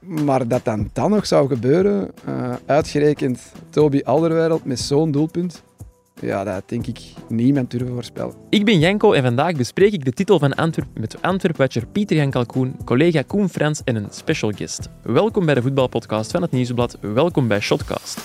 Maar dat dan dan nog zou gebeuren, uh, uitgerekend Toby Alderweireld met zo'n doelpunt, ja, dat denk ik niemand durven voorspellen. Ik ben Janko en vandaag bespreek ik de titel van Antwerp met Antwerp-watcher Pieter Jan Kalkoen, collega Koen Frans en een special guest. Welkom bij de voetbalpodcast van het Nieuwsblad. Welkom bij Shotcast.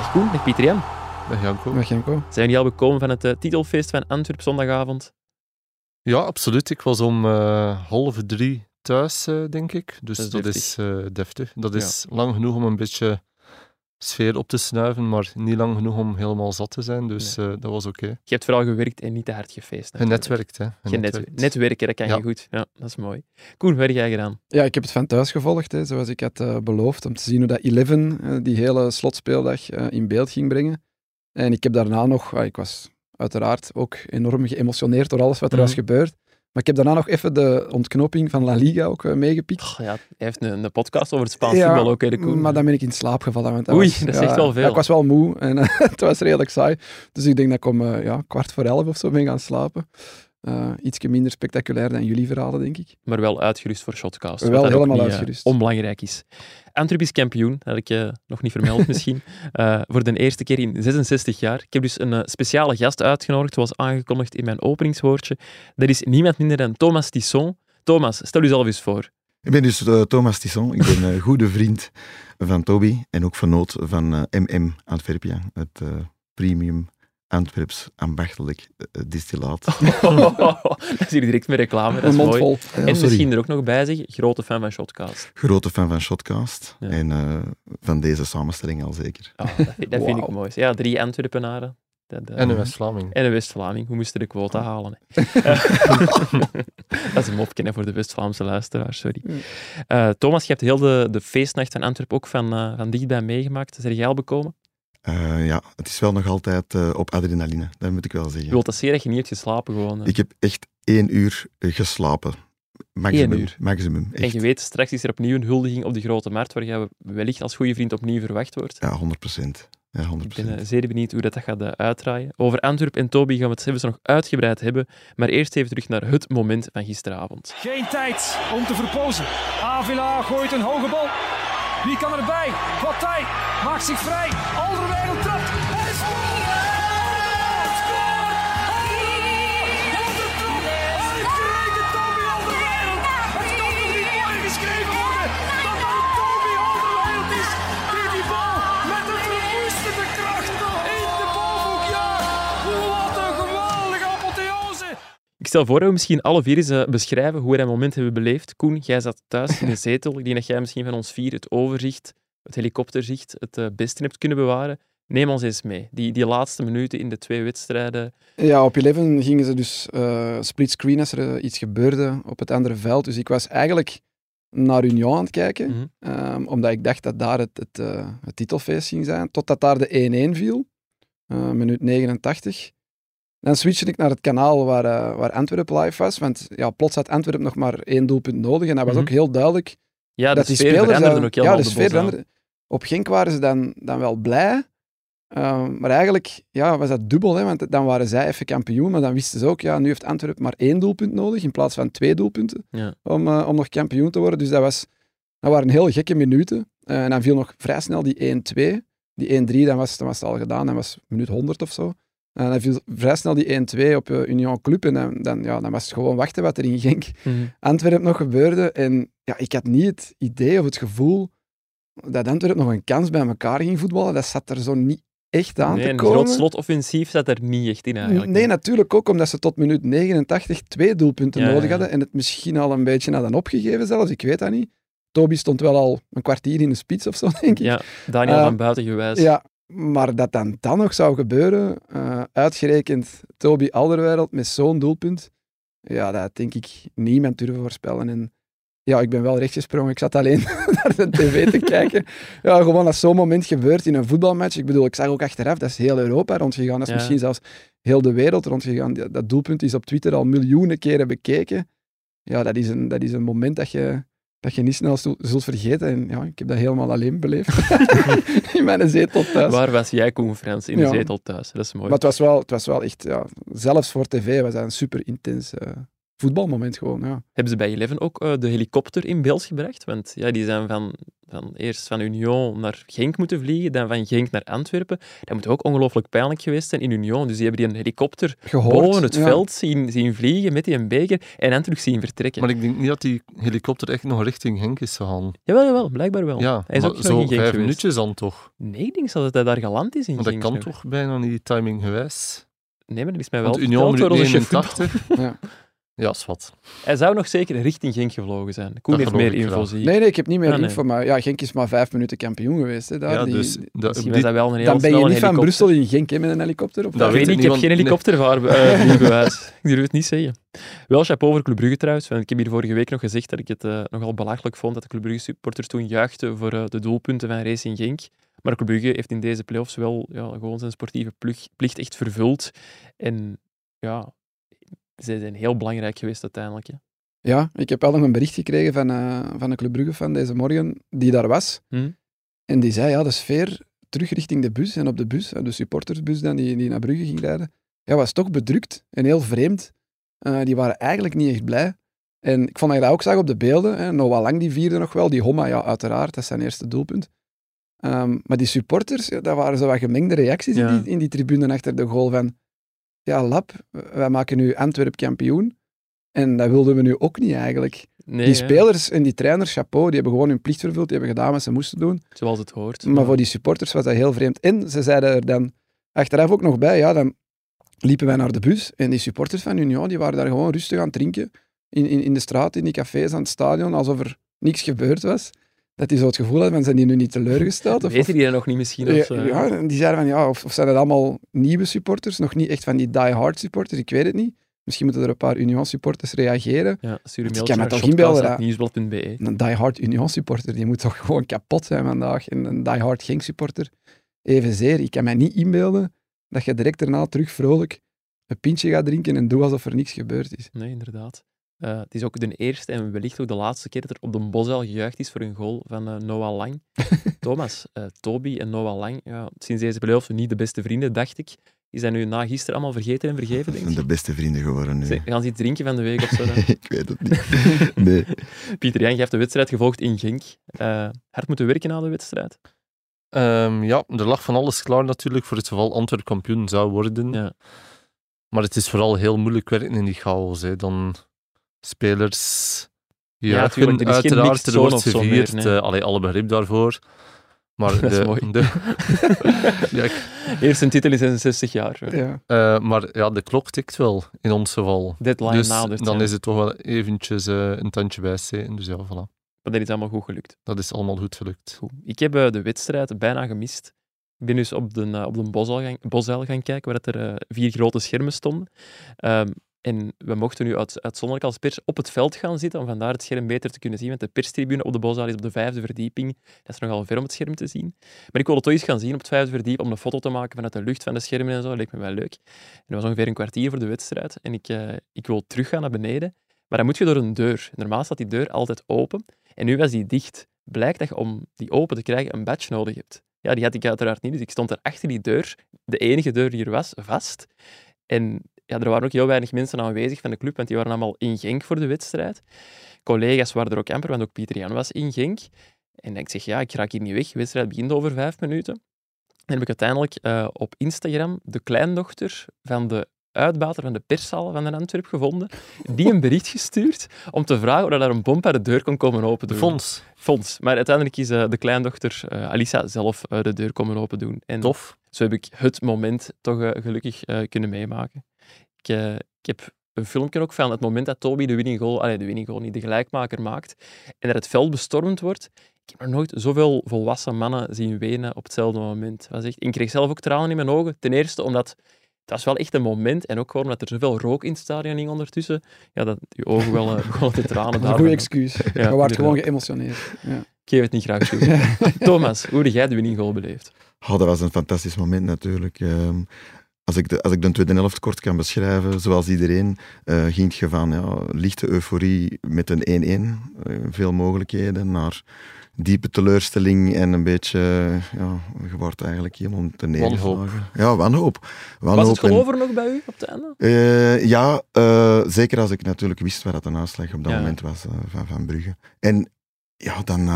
Dag Koen, dag Pieter Jan. Dag Janko. Dag Janko. Zijn jullie al bekomen van het uh, titelfeest van Antwerp zondagavond? Ja, absoluut. Ik was om uh, half drie thuis, uh, denk ik. Dus dat is, dat is deftig. Dat is ja. lang genoeg om een beetje sfeer op te snuiven, maar niet lang genoeg om helemaal zat te zijn. Dus nee. uh, dat was oké. Okay. Je hebt vooral gewerkt en niet te hard gefeest. Genetwerkt, hè. Genetwerkt. Netwerken, dat kan ja. je goed. Ja, dat is mooi. Koen, wat heb jij gedaan? Ja, ik heb het van thuis gevolgd, hè, zoals ik had uh, beloofd, om te zien hoe dat Eleven uh, die hele slotspeeldag in beeld ging brengen. En ik heb daarna nog, ik was uiteraard ook enorm geëmotioneerd door alles wat er mm -hmm. was gebeurd. Maar ik heb daarna nog even de ontknoping van La Liga ook uh, meegepikt. Oh, ja, hij heeft een, een, podcast over het Spaans ja, voetbal ook, hè, de Koen. maar dan ben ik in slaap gevallen. Want Oei, was, dat is echt wel veel. Ja, ik was wel moe en het was redelijk saai. Dus ik denk dat ik om uh, ja, kwart voor elf of zo ben gaan slapen. Uh, ietsje minder spectaculair dan jullie verhalen, denk ik. Maar wel uitgerust voor Shotcast. Wel helemaal niet, uitgerust. onbelangrijk is. Antwerp is kampioen, dat had ik je nog niet vermeld misschien. uh, voor de eerste keer in 66 jaar. Ik heb dus een uh, speciale gast uitgenodigd, zoals aangekondigd in mijn openingswoordje. Dat is niemand minder dan Thomas Tisson. Thomas, stel jezelf eens voor. Ik ben dus uh, Thomas Tisson. Ik ben een goede vriend van Toby en ook vernoot van MM Antwerpia, het premium Antwerps ambachtelijk uh, distillaat. dat is hier direct met reclame, dat is mooi. Vol. Ja, en misschien er ook nog bij zeggen, grote fan van Shotcast. Grote fan van Shotcast. Ja. En uh, van deze samenstelling al zeker. Oh, dat vind, dat vind wow. ik mooi. Ja, drie Antwerpenaren. Dat, uh, en een West-Vlaming. En een West-Vlaming. Hoe moesten de quota oh. halen? dat is een mopje voor de West-Vlaamse luisteraars, sorry. Uh, Thomas, je hebt heel de, de feestnacht van Antwerpen ook van, uh, van dichtbij meegemaakt. Is er jij al bekomen? Uh, ja, het is wel nog altijd uh, op adrenaline, dat moet ik wel zeggen. Je wilt dat zeggen dat je niet hebt geslapen gewoon? Hè? Ik heb echt één uur geslapen. Maximum. uur? Maximum, echt. En je weet, straks is er opnieuw een huldiging op de Grote Markt, waar je wellicht als goede vriend opnieuw verwacht wordt. Ja, 100 procent. Ja, 100%. Ik ben uh, zeer benieuwd hoe dat, dat gaat uitdraaien. Over Antwerp en Toby gaan we het zelfs nog uitgebreid hebben, maar eerst even terug naar het moment van gisteravond. Geen tijd om te verpozen. Avila gooit een hoge bal. Wie kan erbij? Bataille maakt zich vrij. Alderweireld trapt. En scoort! Stel voor dat we misschien alle vier eens uh, beschrijven hoe we dat moment hebben beleefd. Koen, jij zat thuis in de zetel. Ik denk dat jij misschien van ons vier het overzicht, het helikopterzicht, het uh, beste hebt kunnen bewaren. Neem ons eens mee. Die, die laatste minuten in de twee wedstrijden. Ja, op Eleven gingen ze dus uh, split screen als er iets gebeurde op het andere veld. Dus ik was eigenlijk naar Union aan het kijken, mm -hmm. um, omdat ik dacht dat daar het, het, uh, het titelfeest ging zijn. Totdat daar de 1-1 viel, uh, minuut 89. Dan switchte ik naar het kanaal waar, uh, waar Antwerp live was. Want ja, plots had Antwerp nog maar één doelpunt nodig. En dat was mm -hmm. ook heel duidelijk. Ja, dat die spelers dan, ook Ja, de sfeer veranderde. Op Genk waren ze dan, dan wel blij. Uh, maar eigenlijk ja, was dat dubbel, hè, want dan waren zij even kampioen. Maar dan wisten ze ook, ja, nu heeft Antwerp maar één doelpunt nodig in plaats van twee doelpunten ja. om, uh, om nog kampioen te worden. Dus dat, was, dat waren heel gekke minuten. Uh, en dan viel nog vrij snel die 1-2. Die 1-3, dan was, dan was het al gedaan. Dan was minuut 100 of zo. En dan viel vrij snel die 1-2 op uh, Union Club. En dan, dan, ja, dan was het gewoon wachten wat er in Genk mm -hmm. Antwerp nog gebeurde. En ja, ik had niet het idee of het gevoel dat Antwerp nog een kans bij elkaar ging voetballen. Dat zat er zo niet echt aan nee, te een komen. groot slotoffensief zat er niet echt in eigenlijk. Nee, natuurlijk ook omdat ze tot minuut 89 twee doelpunten Ja, nodig ja. hadden en het misschien al een beetje hadden opgegeven zelfs. Ik weet dat niet. Toby stond wel al een kwartier in de spits of zo, denk ik. Ja, Daniel Uh, van buiten gewijs. Ja, maar dat dan, dan nog zou gebeuren, uh, uitgerekend Toby Alderweireld met zo'n doelpunt, ja, dat denk ik niemand durven voorspellen. En Ja, ik ben wel rechtgesprongen. Ik zat alleen naar de tv te kijken. Ja, gewoon als zo'n moment gebeurt in een voetbalmatch. Ik bedoel, ik zag ook achteraf, dat is heel Europa rondgegaan. Dat is Ja. misschien zelfs heel de wereld rondgegaan. Dat, dat doelpunt is op Twitter al miljoenen keren bekeken. Ja, dat is een, dat is een moment dat je, dat je niet snel zult, vergeten. En ja, ik heb dat helemaal alleen beleefd. in mijn zetel thuis. Waar was jij, Frans, in de Ja. zetel thuis? Dat is mooi. Maar het was wel, het was wel echt, ja, zelfs voor tv was dat een super intens eh, voetbalmoment gewoon. Ja. Hebben ze bij Eleven ook eh, de helikopter in beeld gebracht? Want ja, die zijn van, van eerst van Union naar Genk moeten vliegen, dan van Genk naar Antwerpen. Dat moet ook ongelooflijk pijnlijk geweest zijn in Union. Dus die hebben die een helikopter Gehoord. boven het ja. veld zien, zien vliegen met die een beker en dan terug zien vertrekken. Maar ik denk niet dat die helikopter echt nog richting Henk is gegaan. Jawel, jawel, blijkbaar wel. Ja, Hij is ook nog zo in Genk vijf geweest. minuutjes dan toch? Nee, ik denk zelfs dat hij daar geland is in Want dat Genk kan toch bijna niet timing gewijs? Nee, maar dat is mij wel Want Union verteld door minuut onze chef voetbal. 89. Ja. Ja, is wat. Hij zou nog zeker richting Genk gevlogen zijn. Koen Dat heeft meer info, wel. zie ik. Nee, nee, ik heb niet meer Ah, nee. info, maar ja, Genk is maar vijf minuten kampioen geweest. Hè, daar. Ja, Die- dus dat, die- dat wel een heel dan ben je niet van helikopter. Brussel in Genk hè, met een helikopter? Of Dat weet ik, ik ik heb geen want- helikopterbewijs. ik durf het niet zeggen. Wel chapeau voor Club Brugge trouwens. Want ik heb hier vorige week nog gezegd dat ik het eh, nogal belachelijk vond dat de Club Brugge supporters toen juichten voor eh, de doelpunten van Racing Genk. Maar Club Brugge heeft in deze playoffs wel ja, gewoon zijn sportieve plug- plicht echt vervuld. En ja, ze zijn heel belangrijk geweest uiteindelijk. Hè. Ja, ik heb wel nog een bericht gekregen van, eh, van een Club Brugge van deze morgen, die daar was. Hm? En die zei, ja, de sfeer terug richting de bus en op de bus, eh, de supportersbus dan, die, die naar Brugge ging rijden, ja, was toch bedrukt en heel vreemd. Eh, die waren eigenlijk niet echt blij. En ik vond dat je dat ook zag op de beelden. Hè. Noah Lang die vierde nog wel, die Homma, ja, uiteraard, dat is zijn eerste doelpunt. Ehm, maar die supporters, ja, dat waren zo wat gemengde reacties Ja. in, die, in die tribune achter de goal van ja, Lap, wij maken nu Antwerp kampioen. En dat wilden we nu ook niet eigenlijk. Nee, die hè. spelers en die trainers, chapeau, die hebben gewoon hun plicht vervuld, die hebben gedaan wat ze moesten doen. Zoals het hoort. Maar voor die supporters was dat heel vreemd. En ze zeiden er dan achteraf ook nog bij, ja, dan liepen wij naar de bus en die supporters van Union, die waren daar gewoon rustig aan het drinken in, in, in de straat, in die cafés, aan het stadion, alsof er niks gebeurd was. Dat die zo het gevoel van, zijn die nu niet teleurgesteld? Of, Weten die dat nog niet misschien? Of, ja, die zeiden van, ja, of, of zijn het allemaal nieuwe supporters, nog niet echt van die die-hard supporters, ik weet het niet. Misschien moeten er een paar Union-supporters reageren. ja, stuur een mailtje naar dat- shotcast@nieuwsblad.be. Een die-hard Union-supporter, die moet toch gewoon kapot zijn vandaag. En een die-hard Genk-supporter, evenzeer. Ik kan mij niet inbeelden dat je direct daarna terug vrolijk een pintje gaat drinken en doet alsof er niks gebeurd is. Nee, inderdaad. Eh, het is ook de eerste en wellicht ook de laatste keer dat er op de Bosel gejuicht is voor een goal van eh, Noah Lang. Thomas, eh, Toby en Noah Lang, ja, sinds deze playoffs niet de beste vrienden, dacht ik. Die zijn nu na gisteren allemaal vergeten en vergeven, denk ik. de beste vrienden geworden nu. Ze gaan ze iets drinken van de week of zo dan? ik weet het niet. Nee. Pieter Jan, je hebt de wedstrijd gevolgd in Genk. Eh, hard moeten werken na de wedstrijd. Ehm, ja, er lag van alles klaar natuurlijk voor het geval Antwerp kampioen zou worden. Ja. Maar het is vooral heel moeilijk werken in die chaos. Hè. Dan spelers Ja, tuurlijk, er is uiteraard, er wordt meer, gevierd. nee. eh, allee, alle begrip daarvoor. Maar Dat is de, mooi. De, ja, ik- Eerste titel in 66 jaar. Ja. eh, maar ja, de klok tikt wel in ons geval. Deadline Dus nadert. dan ja. is het toch wel eventjes eh, een tandje bijsteken. Dus ja, voilà. Maar dat is allemaal goed gelukt. Dat is allemaal goed gelukt. Goed. Ik heb de wedstrijd bijna gemist. Ik ben dus op de, op de Bosuil gaan, Bosuil gaan kijken, waar dat er vier grote schermen stonden. En we mochten nu uit, uitzonderlijk als pers op het veld gaan zitten, om vandaar het scherm beter te kunnen zien. Want de perstribune op de Bosuil is op de vijfde verdieping. Dat is nogal ver om het scherm te zien. Maar ik wilde toch eens gaan zien op het vijfde verdiep, om een foto te maken vanuit de lucht van de schermen en zo. Dat leek me wel leuk. En dat was ongeveer een kwartier voor de wedstrijd. En ik, eh, ik wil teruggaan naar beneden. Maar dan moet je door een deur. Normaal staat die deur altijd open. En nu was die dicht. Blijkt dat je om die open te krijgen een badge nodig hebt. Ja, die had ik uiteraard niet. Dus ik stond er achter die deur, de enige deur die er was, vast. En ja, er waren ook heel weinig mensen aanwezig van de club, want die waren allemaal in Genk voor de wedstrijd. Collega's waren er ook amper, want ook Pieter Jan was in Genk. En ik zeg, ja, ik raak hier niet weg. De wedstrijd begint over vijf minuten. En heb ik uiteindelijk eh, op Instagram de kleindochter van de uitbater van de perszaal van de Antwerp gevonden, die een bericht gestuurd om te vragen of er daar een bom bij de deur kon komen open doen. fonds, Fonds. Maar uiteindelijk is eh, de kleindochter uh, Alissa zelf uh, de deur komen open doen. En tof. zo heb ik het moment toch gelukkig kunnen meemaken. Ik, ik, heb een filmpje ook van het moment dat Toby de winning goal, allee, de winning goal niet, de gelijkmaker maakt, en dat het veld bestormd wordt. Ik heb nog nooit zoveel volwassen mannen zien wenen op hetzelfde moment. Was echt, ik kreeg zelf ook tranen in mijn ogen. Ten eerste omdat dat is wel echt een moment. En ook gewoon omdat er zoveel rook in het stadion ging ondertussen. Ja, dat je ogen wel uh, gewoon de tranen daar. Een goed excuus. Ja, je wordt gewoon geëmotioneerd. Ja. Ik geef het niet graag toe. Thomas, hoe heb jij de winning goal beleefd? Oh, dat was een fantastisch moment natuurlijk. Um, als ik, de, als ik de tweede helft kort kan beschrijven, zoals iedereen, uh, ging je van ja, lichte euforie met een 1-1, uh, veel mogelijkheden, naar diepe teleurstelling en een beetje, ja, je wordt eigenlijk helemaal te neergeslagen. Ja, wanhoop. wanhoop. Was het geloof er nog bij u op het einde? Uh, ja, zeker als ik natuurlijk wist waar dat de aanslag op dat ja. moment was van, van Brugge. En ja, dan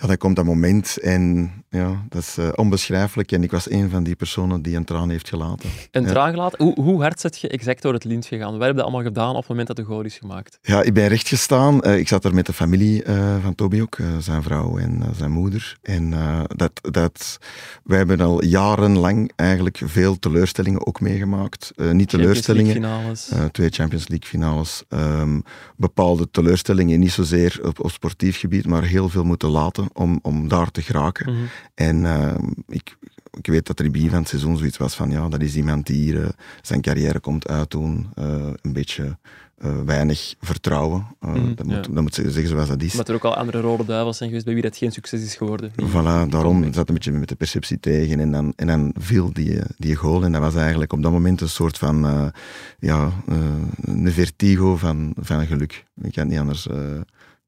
ja, dan komt dat moment en ja, dat is uh, onbeschrijfelijk. En ik was een van die personen die een traan heeft gelaten. Een traan gelaten? Hoe, hoe hard zit je exact door het lint gegaan? Wat heb je allemaal gedaan op het moment dat de goal is gemaakt? Ja, ik ben recht gestaan. Uh, ik zat er met de familie uh, van Toby ook, zijn vrouw en zijn moeder. En dat, dat, wij hebben al jarenlang eigenlijk veel teleurstellingen ook meegemaakt. niet teleurstellingen. Finales. twee Champions League finales. Um, bepaalde teleurstellingen, niet zozeer op, op sportief gebied, maar heel veel moeten laten om, om daar te geraken. Mm -hmm. En uh, ik, ik weet dat er in het begin van het seizoen zoiets was van ja, dat is iemand die hier uh, zijn carrière komt uitdoen, uh, een beetje weinig vertrouwen. Mm -hmm, dat, moet, dat moet zeggen zoals dat is. Maar er ook al andere rode duivels zijn geweest bij wie dat geen succes is geworden. Voilà, daarom zat een beetje met de perceptie tegen en dan, en dan viel die, die goal en dat was eigenlijk op dat moment een soort van ja, een vertigo van, van geluk. Ik kan het niet anders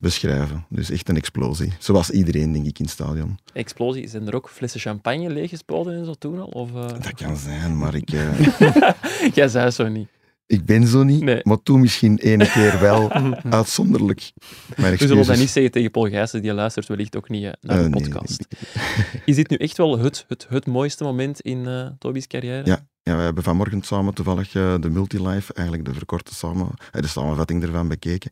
beschrijven. Dus echt een explosie. Zoals iedereen, denk ik, in het stadion. Explosie? Zijn er ook flessen champagne leeggespoten en zo toen al? Of, uh... Dat kan zijn, maar ik... Uh... Jij zei zo niet. Ik ben zo niet, nee. maar toen misschien ene keer wel uitzonderlijk. We zullen dat niet zeggen tegen Paul Gijssen, die luistert wellicht ook niet uh, naar de podcast. Nee, nee, Is dit nu echt wel het, het, het mooiste moment in Toby's carrière? Ja, ja, we hebben vanmorgen samen toevallig uh, de Multilife, eigenlijk de verkorte samen, de samenvatting ervan bekeken.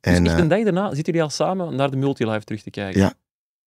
En, dus echt een dag daarna zitten jullie al samen naar de Multilife terug te kijken? Ja.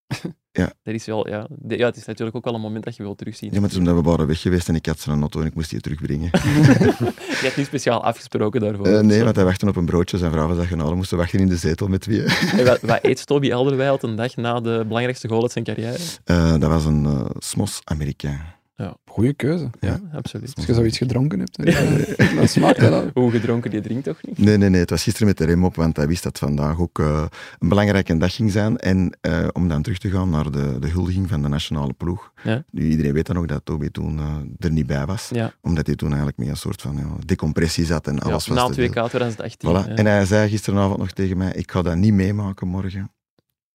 ja. Dat is wel, ja, de, ja, het is natuurlijk ook wel een moment dat je wilt terugzien. Ja, maar het is omdat we waren weg geweest en ik had zijn auto en ik moest die terugbrengen. je hebt niet speciaal afgesproken daarvoor? Uh, nee, want hij wachtte op een broodje. Zijn vrouw was dat genomen. moesten wachten in de zetel met wie. wat, wat eet Toby Elderweireld een dag na de belangrijkste goal uit zijn carrière? Uh, dat was een Smos Amerikaan. Ja. Goeie keuze. Ja, absoluut. Als je zoiets gedronken hebt, ja. dan smaakt dat al. Hoe gedronken, die drinkt toch niet? Nee, nee, nee. Het was gisteren met de rem op, want hij wist dat vandaag ook uh, een belangrijke dag ging zijn. En uh, om dan terug te gaan naar de, de huldiging van de nationale ploeg. Ja. Nu, iedereen weet dan ook dat Toby toen uh, er niet bij was. Ja. Omdat hij toen eigenlijk met een soort van ja, decompressie zat en alles ja, was Na 2K 2018. Voilà. En hij zei gisteravond nog tegen mij, ik ga dat niet meemaken morgen.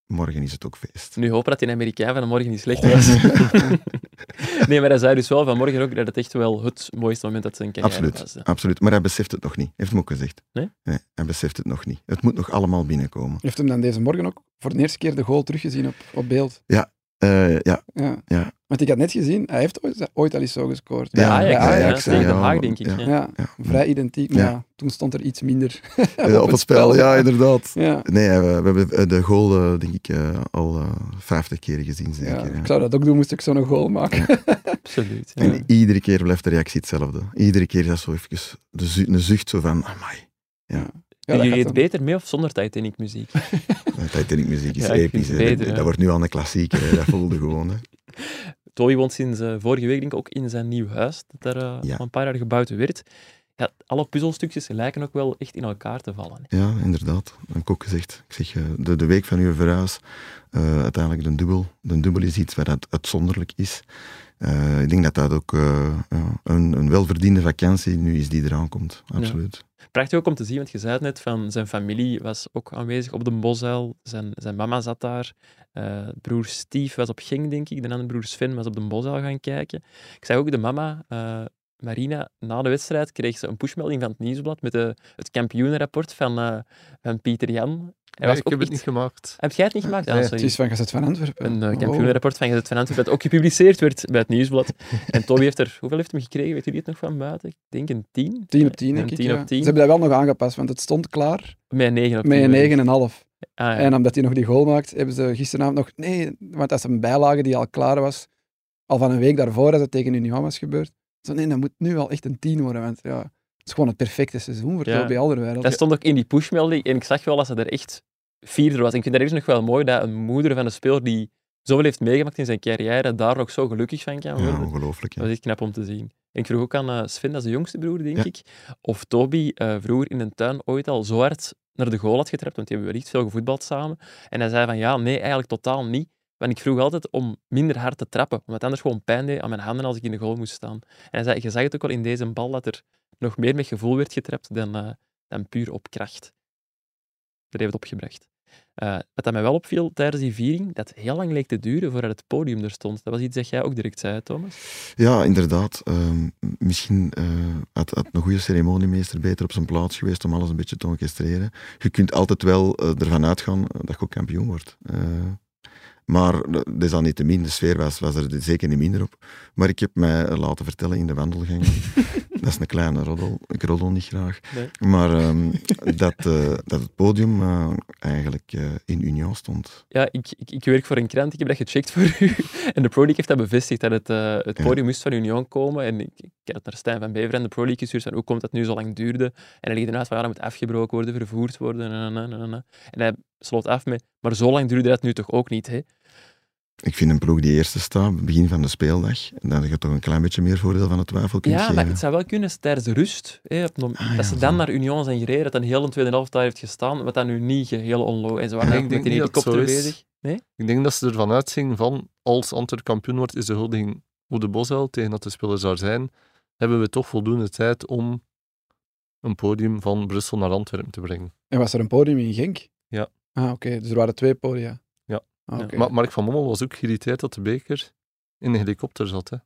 Morgen is het ook feest. Nu hopen dat die Amerikaan van morgen niet slecht was. nee, maar hij zei dus wel vanmorgen ook dat het echt wel het mooiste moment dat zijn carrière absoluut, was. Absoluut, maar hij beseft het nog niet. Heeft hem ook gezegd. Nee? Nee, hij beseft het nog niet. Het moet nog allemaal binnenkomen. Heeft hem dan deze morgen ook voor de eerste keer de goal teruggezien op, op beeld? Ja, uh, ja. ja. ja. Want ik had net gezien, hij heeft ooit, ooit al eens zo gescoord. Ja, Ajax, ja, Ajax, ja, Haag, denk ik. Ja, ja. ja. vrij identiek, maar ja. toen stond er iets minder op, op, het spel. Ja, inderdaad. Ja. Nee, we, we hebben de goal, uh, denk ik, uh, al vijftig keer gezien. Zeker, ja, Ik zou dat ook doen, moest ik zo'n goal maken. Absoluut. En iedere keer blijft de reactie hetzelfde. Iedere keer is dat zo even de een zucht zo van, amai. Ja. Ja, en jullie het beter mee of zonder Titanic muziek? Titanic muziek is ja, episch. Beter, dat, dat wordt nu al een klassieker, dat voelde gewoon. Hè. Toby woont sinds uh, vorige week denk ik ook in zijn nieuw huis, dat er uh, ja. al een paar jaar gebouwd werd. Ja, alle puzzelstukjes lijken ook wel echt in elkaar te vallen. Ja, inderdaad. Dat heb ik ook gezegd. Ik zeg, de, de week van uw verhuis, uh, uiteindelijk de dubbel. De dubbel is iets wat uitzonderlijk is. Uh, ik denk dat dat ook uh, een, een welverdiende vakantie nu is die eraan komt. Absoluut. Ja. Prachtig ook om te zien, want je zei het net, van zijn familie was ook aanwezig op de Bosuil. Zijn, zijn mama zat daar. Uh, broer Steve was op Genk, denk ik. De andere broer Sven was op de Bosuil gaan kijken. Ik zag ook de mama, Marina, na de wedstrijd kreeg ze een pushmelding van het Nieuwsblad met de, het kampioenenrapport van, van Pieter Jan. Nee, ik heb het niet gemaakt. Heb jij het niet gemaakt? Nee. Ah, het is van Gazet van Antwerpen. Een uh, kampioenenrapport van Gazet van Antwerpen dat ook gepubliceerd werd bij het Nieuwsblad. en Toby heeft er... Hoeveel heeft hem gekregen? Weet jullie het nog van buiten? Ik denk een 10. 10 op 10, denk ik, ja. op 10. Ze hebben dat wel nog aangepast, want het stond klaar. Met 9 op 10. Met een 9,5. Ah, ja. En omdat hij nog die goal maakt, hebben ze gisteravond nog... Nee, want dat is een bijlage die al klaar was. Al van een week daarvoor, als het tegen Union was gebeurd. Zo, nee, dat moet nu al echt een 10 worden, want ja... Het is gewoon het perfecte seizoen voor ja. Toby Alderweireld. Dat stond ook in die pushmelding en ik zag wel dat ze er echt vierde was. Ik vind dat is nog wel mooi dat een moeder van een speler die zoveel heeft meegemaakt in zijn carrière, daar nog zo gelukkig van kan worden. Ja, ongelooflijk. Dat is echt knap om te zien. En ik vroeg ook aan uh, Sven, dat is de jongste broer, denk ik, of Toby uh, vroeger in een tuin ooit al zo hard naar de goal had getrapt, want die hebben wel echt veel gevoetbald samen. En hij zei van, ja, nee, eigenlijk totaal niet. Ik vroeg altijd om minder hard te trappen, omdat anders gewoon pijn deed aan mijn handen als ik in de goal moest staan. En hij zei, je zag het ook wel in deze bal, dat er nog meer met gevoel werd getrapt dan, uh, dan puur op kracht. Dat heeft het opgebracht. Uh, wat dat mij wel opviel tijdens die viering, dat heel lang leek te duren voordat het podium er stond. Dat was iets dat jij ook direct zei, Thomas. Ja, inderdaad. Uh, misschien uh, had, had, een goede ceremoniemeester beter op zijn plaats geweest om alles een beetje te orchestreren. Je kunt altijd wel ervan uitgaan dat je ook kampioen wordt. Maar dat is dan niet te min. De sfeer was, was er zeker niet minder op. Maar ik heb mij laten vertellen in de wandelgang. dat is een kleine roddel. Ik roddel niet graag. Nee. Maar um, dat, uh, dat het podium uh, eigenlijk uh, in Union stond. Ja, ik, ik, ik, werk voor een krant. Ik heb dat gecheckt voor u. En de Pro League heeft dat bevestigd, dat het, het podium ja. moest van Union komen. En ik, ik heb het naar Stijn van Beveren, de Pro League gestuurd. Van hoe komt dat nu zo lang duurde? En hij legde eruit van ja, dat moet afgebroken worden, vervoerd worden. En, en, en, en. en hij sloot af met, maar zo lang duurde dat nu toch ook niet, hè? Ik vind een ploeg die eerste staat, begin van de speeldag, en dan je toch een klein beetje meer voordeel van de twijfel kunnen ja, geven. Ja, maar het zou wel kunnen tijdens de rust. Hè, op, ah, dat ze dan naar Union zijn gereden, dat een hele tweede helft daar heeft gestaan, wat dan nu niet geheel onlogisch is. Ze waren ik denk met een helikopter bezig. Nee? Ik denk dat ze ervan uitgingen van, als Antwerp kampioen wordt, is de huldiging op de Bosuil, tegen dat de spelers daar zijn, hebben we toch voldoende tijd om een podium van Brussel naar Antwerpen te brengen. En was er een podium in Genk? Ja. Ah, oké. Okay. Dus er waren twee podia. Ah, okay. Maar Mark van Mommel was ook geïrriteerd dat de beker in een helikopter zat. Hè.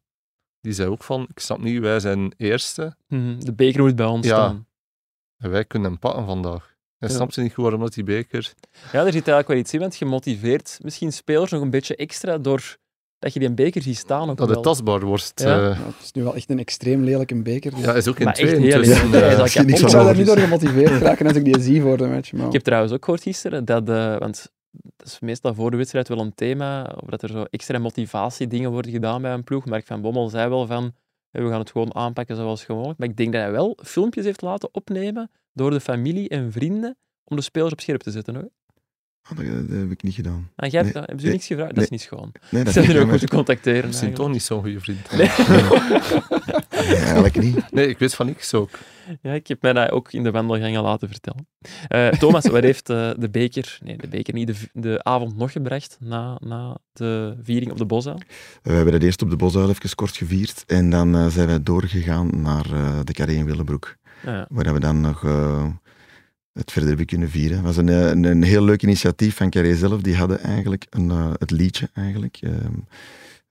Die zei ook van, ik snap niet, wij zijn eerste. Mm, de beker moet bij ons ja. staan. En wij kunnen hem pakken vandaag. Hij ja. snapt niet goed waarom dat die beker... Ja, er zit eigenlijk wel iets in, want je motiveert misschien spelers nog een beetje extra door dat je die een beker ziet staan. Ook dat wel. het tastbaar wordt. Ja. Uh... Ja, het is nu wel echt een extreem lelijke beker. Dus... Ja, is ook in maar twee. intussen, is al ik zou daar niet door gemotiveerd raken als ik die zie voor de match. Maar... Ik heb trouwens ook gehoord gisteren dat... Uh, want dat is meestal voor de wedstrijd wel een thema, of dat er zo extra motivatiedingen worden gedaan bij een ploeg. Mark van Bommel zei wel van, we gaan het gewoon aanpakken zoals gewoonlijk. Maar ik denk dat hij wel filmpjes heeft laten opnemen door de familie en vrienden om de spelers op scherp te zetten. Hoor. Oh, dat, dat, heb ik niet gedaan. En jij hebt, nee, hebben ze nee, niks gevraagd? Dat is niet schoon. Nee, dat zijn is er ook te contacteren. Zijn toch niet zo'n goede vriend. Nee. nee, eigenlijk niet. Nee, ik weet van niks ook. Ja, ik heb mij dat ook in de wandelgangen laten vertellen. Uh, Thomas, wat heeft uh, de beker, nee, de beker niet, de, de avond nog gebracht na, na de viering op de Bosuil? We hebben dat eerst op de Bosuil even kort gevierd en dan uh, zijn wij doorgegaan naar de Carré in Willebroek. Ja. Waar we dan nog het verder hebben kunnen vieren. Het was een, een, een, heel leuk initiatief van Carré zelf. Die hadden eigenlijk een, het liedje eigenlijk... Um,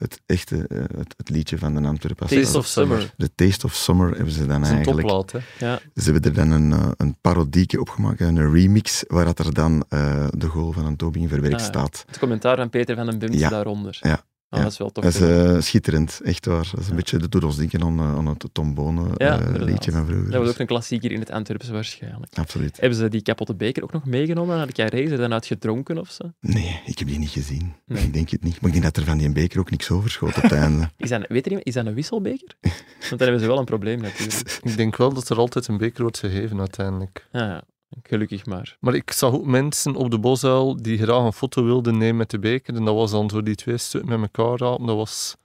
het echte uh, het, het, liedje van de Antwerpen. Taste of Summer. De Taste of Summer hebben ze dan dat eigenlijk. Een topplaat, hè? Ja. Ze hebben er dan een, uh, een parodieke opgemaakt, een remix, waar dat er dan uh, de goal van een Toby in verwerkt Ah, staat. Het commentaar van Peter van den Ja. daaronder. Ja. Ah, Ja. Dat is wel tof. Dat is eh, schitterend, echt waar. Dat is een Ja. beetje, dat doet ons denken aan, eh, aan het Tom Bonen Ja, eh, inderdaad. liedje van vroeger. dat was Dus ook een klassieker in het Antwerpse waarschijnlijk. Absoluut. Hebben ze die kapotte beker ook nog meegenomen naar de carré? Er dan uit gedronken of zo? Nee, ik heb die niet gezien. Nee. Ik denk het niet. Maar ik denk dat er van die beker ook niks overschoot op het einde. Is dat, weet er iemand, is dat een wisselbeker? Want dan hebben ze wel een probleem natuurlijk. Ik denk wel dat er altijd een beker wordt gegeven uiteindelijk. Ja, ja. Gelukkig maar. Maar ik zag ook mensen op de bosuil die graag een foto wilden nemen met de beker. En dat was dan zo die twee stukken met elkaar rapen. Dat was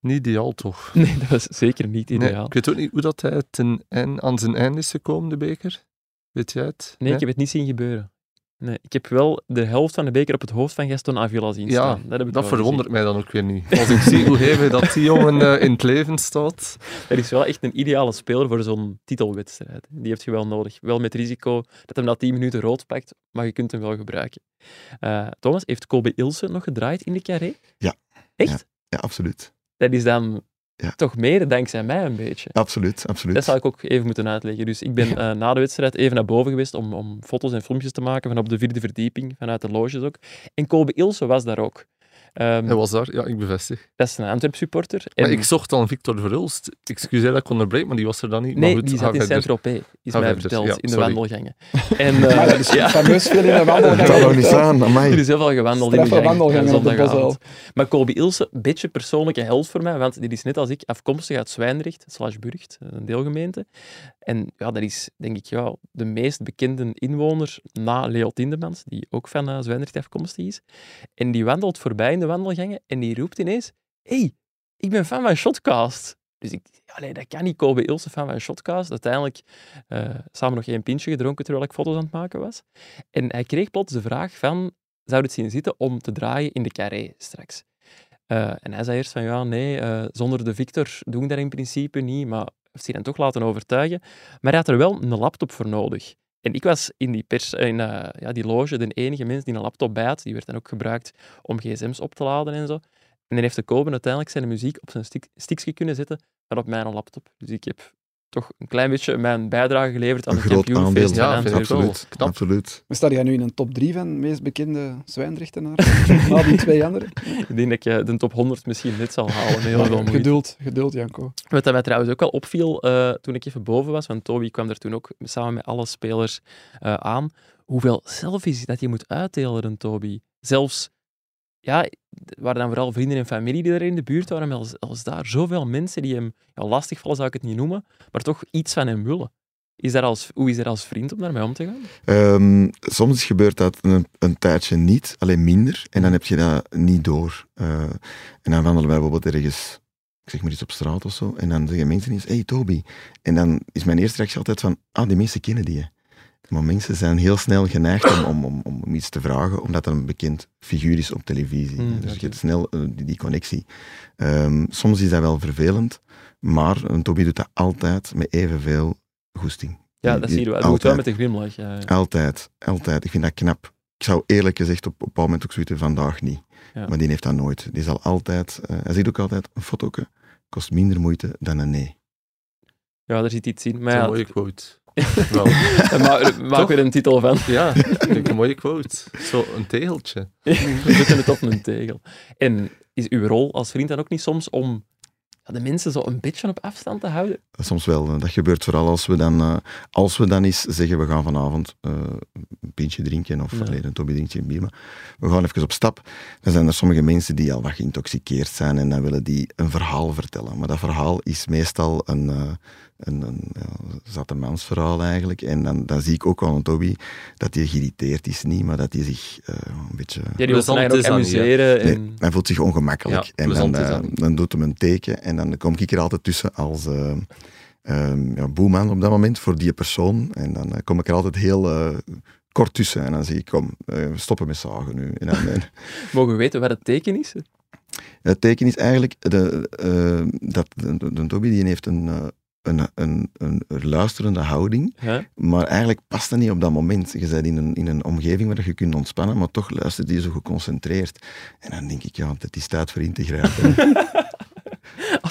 niet ideaal, toch? Nee, dat was zeker niet Nee, ideaal. ik weet ook niet hoe dat hij ten aan zijn einde is gekomen, de beker. Weet jij het? Nee, ik heb het niet zien gebeuren. Nee, ik heb wel de helft van de beker op het hoofd van Gaston Avila zien Ja, staan. Dat, heb ik Dat verwondert mij dan ook weer niet. Als ik zie hoe hevig dat die jongen eh, in het leven staat. Dat is wel echt een ideale speler voor zo'n titelwedstrijd. Die heeft je wel nodig. Wel met risico dat hem na 10 minuten rood pakt, maar je kunt hem wel gebruiken. Eh, Thomas, heeft Kobe Ilse nog gedraaid in de carré? Ja. Echt? Ja, absoluut. Dat is dan Ja. toch mede dankzij mij een beetje. Absoluut, absoluut. Dat zal ik ook even moeten uitleggen. Dus ik ben eh, na de wedstrijd even naar boven geweest om, om foto's en filmpjes te maken van op de vierde verdieping, vanuit de loges ook. En Kobe Ilse was daar ook. Um, Hij was daar, ja, ik bevestig. Dat is een Antwerp-supporter. Maar ik zocht al Victor Verhulst. Excuseer dat ik onderbreek, maar die was er dan niet. Nee, maar goed, die zat in Saint-Tropez, is mij verteld, ja, in de wandelgangen. En, uh, maar dat is ja. fameus veel in de wandelgangen. Dat nog niet aan, amai. Er is heel veel gewandeld in de gang, wandelgangen op de Maar Kobe Ilse, een beetje persoonlijke held voor mij, want die is net als ik afkomstig uit Zwijndrecht, slash Burgt, een deelgemeente. En ja, dat is denk ik ja, de meest bekende inwoner na Leo Tindemans, die ook van uh, Zwijndrecht afkomstig is. En die wandelt voorbij in de wandelgangen en die roept ineens: hey, ik ben fan van Shotcast. Dus ik, allee, dat kan niet Kobe Ilse fan van Shotcast. Uiteindelijk uh, samen nog één pintje gedronken terwijl ik foto's aan het maken was. En hij kreeg plots de vraag van, zou het zien zitten om te draaien in de carré straks? Uh, en hij zei eerst van, ja, nee, uh, zonder de Victor doen ik dat in principe niet, maar heeft zich dan toch laten overtuigen. Maar hij had er wel een laptop voor nodig. En ik was in die, pers, in, uh, ja, die loge de enige mens die een laptop bij had. Die werd dan ook gebruikt om gsm's op te laden en zo. En dan heeft de Koben uiteindelijk zijn muziek op zijn stickje kunnen zetten, maar op mijn laptop. Dus ik heb toch een klein beetje mijn bijdrage geleverd aan een de kampioenfeest ja, absoluut, Knap. absoluut. Maar sta jij nu in een top 3 van de meest bekende zwijnrechtenaren? na die twee anderen? Ik denk dat je de top 100 misschien net zal halen. Heel veel geduld, geduld, Janko. Wat mij trouwens ook wel opviel uh, toen ik even boven was, want Toby kwam er toen ook samen met alle spelers uh, aan, hoeveel selfies dat je moet uitdelen, Toby. Zelfs ja, waren dan vooral vrienden en familie die er in de buurt waren, als, als daar zoveel mensen die hem ja, lastig vallen, zou ik het niet noemen, maar toch iets van hem willen. Is dat als, hoe is dat als vriend om daarmee om te gaan? Um, soms gebeurt dat een, een, tijdje niet, alleen minder, en dan heb je dat niet door. Uh, en dan wandelen wij bijvoorbeeld ergens, ik zeg maar iets op straat of zo, en dan zeggen mensen eens, hey Toby. En dan is mijn eerste reactie altijd van, ah, die mensen kennen die. Maar mensen zijn heel snel geneigd om, om, om, om iets te vragen, omdat dat een bekend figuur is op televisie. Mm, dus je hebt snel uh, die, die, connectie. Um, soms is dat wel vervelend, maar een Toby doet dat altijd met evenveel goesting. Ja, dat zie je wel. Dat doet wel met een glimlach. Ja, ja. Altijd, altijd. Ik vind dat knap. Ik zou eerlijk gezegd op, op een bepaald moment ook zoiets vandaag niet. Ja. Maar die heeft dat nooit. Die zal altijd, uh, hij zegt ook altijd, een foto kost minder moeite dan een nee. Ja, daar zit iets in. Maar dat is ja, een mooie quote. Maak maak er een titel van. Ja, vind ik een mooie quote. Zo een tegeltje. We zetten het op een tegel. En is uw rol als vriend dan ook niet soms om de mensen zo een beetje op afstand te houden? Soms wel. Dat gebeurt vooral als we dan, uh, als we dan eens zeggen we gaan vanavond uh, een pintje drinken of ja. alleen een tobby drinkje bier, maar we gaan even op stap. Dan zijn er sommige mensen die al wat geïntoxiceerd zijn en dan willen die een verhaal vertellen. Maar dat verhaal is meestal een, uh, een, een ja, zatte mansverhaal eigenlijk. En dan, dan zie ik ook aan Toby dat hij geïrriteerd is niet, maar dat hij zich een beetje... Ja, die wil ook amuseren. En... Nee, hij voelt zich ongemakkelijk. Ja, en dan, dan doet hem een teken en dan kom ik er altijd tussen als uh, uh, ja, boeman op dat moment voor die persoon. En dan uh, kom ik er altijd heel uh, kort tussen. En dan zie ik, kom, we stoppen met zagen nu. En dan, Mogen we weten wat het teken is? Het teken is eigenlijk de, dat de, de, de Toby die heeft een, een, een, een luisterende houding, maar eigenlijk past dat niet op dat moment. Je bent in een, in een omgeving waar je kunt ontspannen, maar toch luistert die zo geconcentreerd. En dan denk ik, ja, het is tijd voor in te grijpen.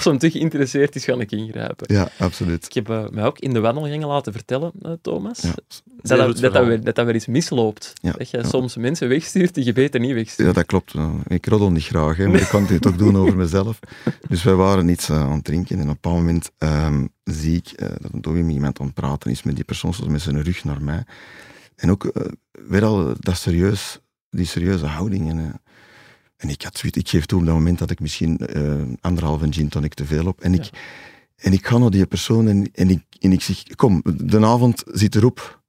Als hem te geïnteresseerd is, ga ik ingrijpen. Ja, absoluut. Ik heb uh, mij ook in de wandelgangen laten vertellen, uh, Thomas, Ja, dat, dat, dat, dat, weer, dat dat weer eens misloopt. Ja, dat je soms mensen wegstuurt die je beter niet wegstuurt. Ja, dat klopt. Ik roddel niet graag, hè, maar ik kan het toch doen over mezelf. Dus wij waren iets aan het drinken en op een bepaald moment um, zie ik dat een met iemand aan het praten is, met die persoon zoals met zijn rug naar mij. En ook weer al dat serieus, die serieuze houding. En, en ik had zoiets, ik geef toe op dat moment dat ik misschien anderhalve gin tonic te veel op. En ik, Ja. en ik ga naar die persoon en, en, ik, en ik zeg, kom, de avond zit erop.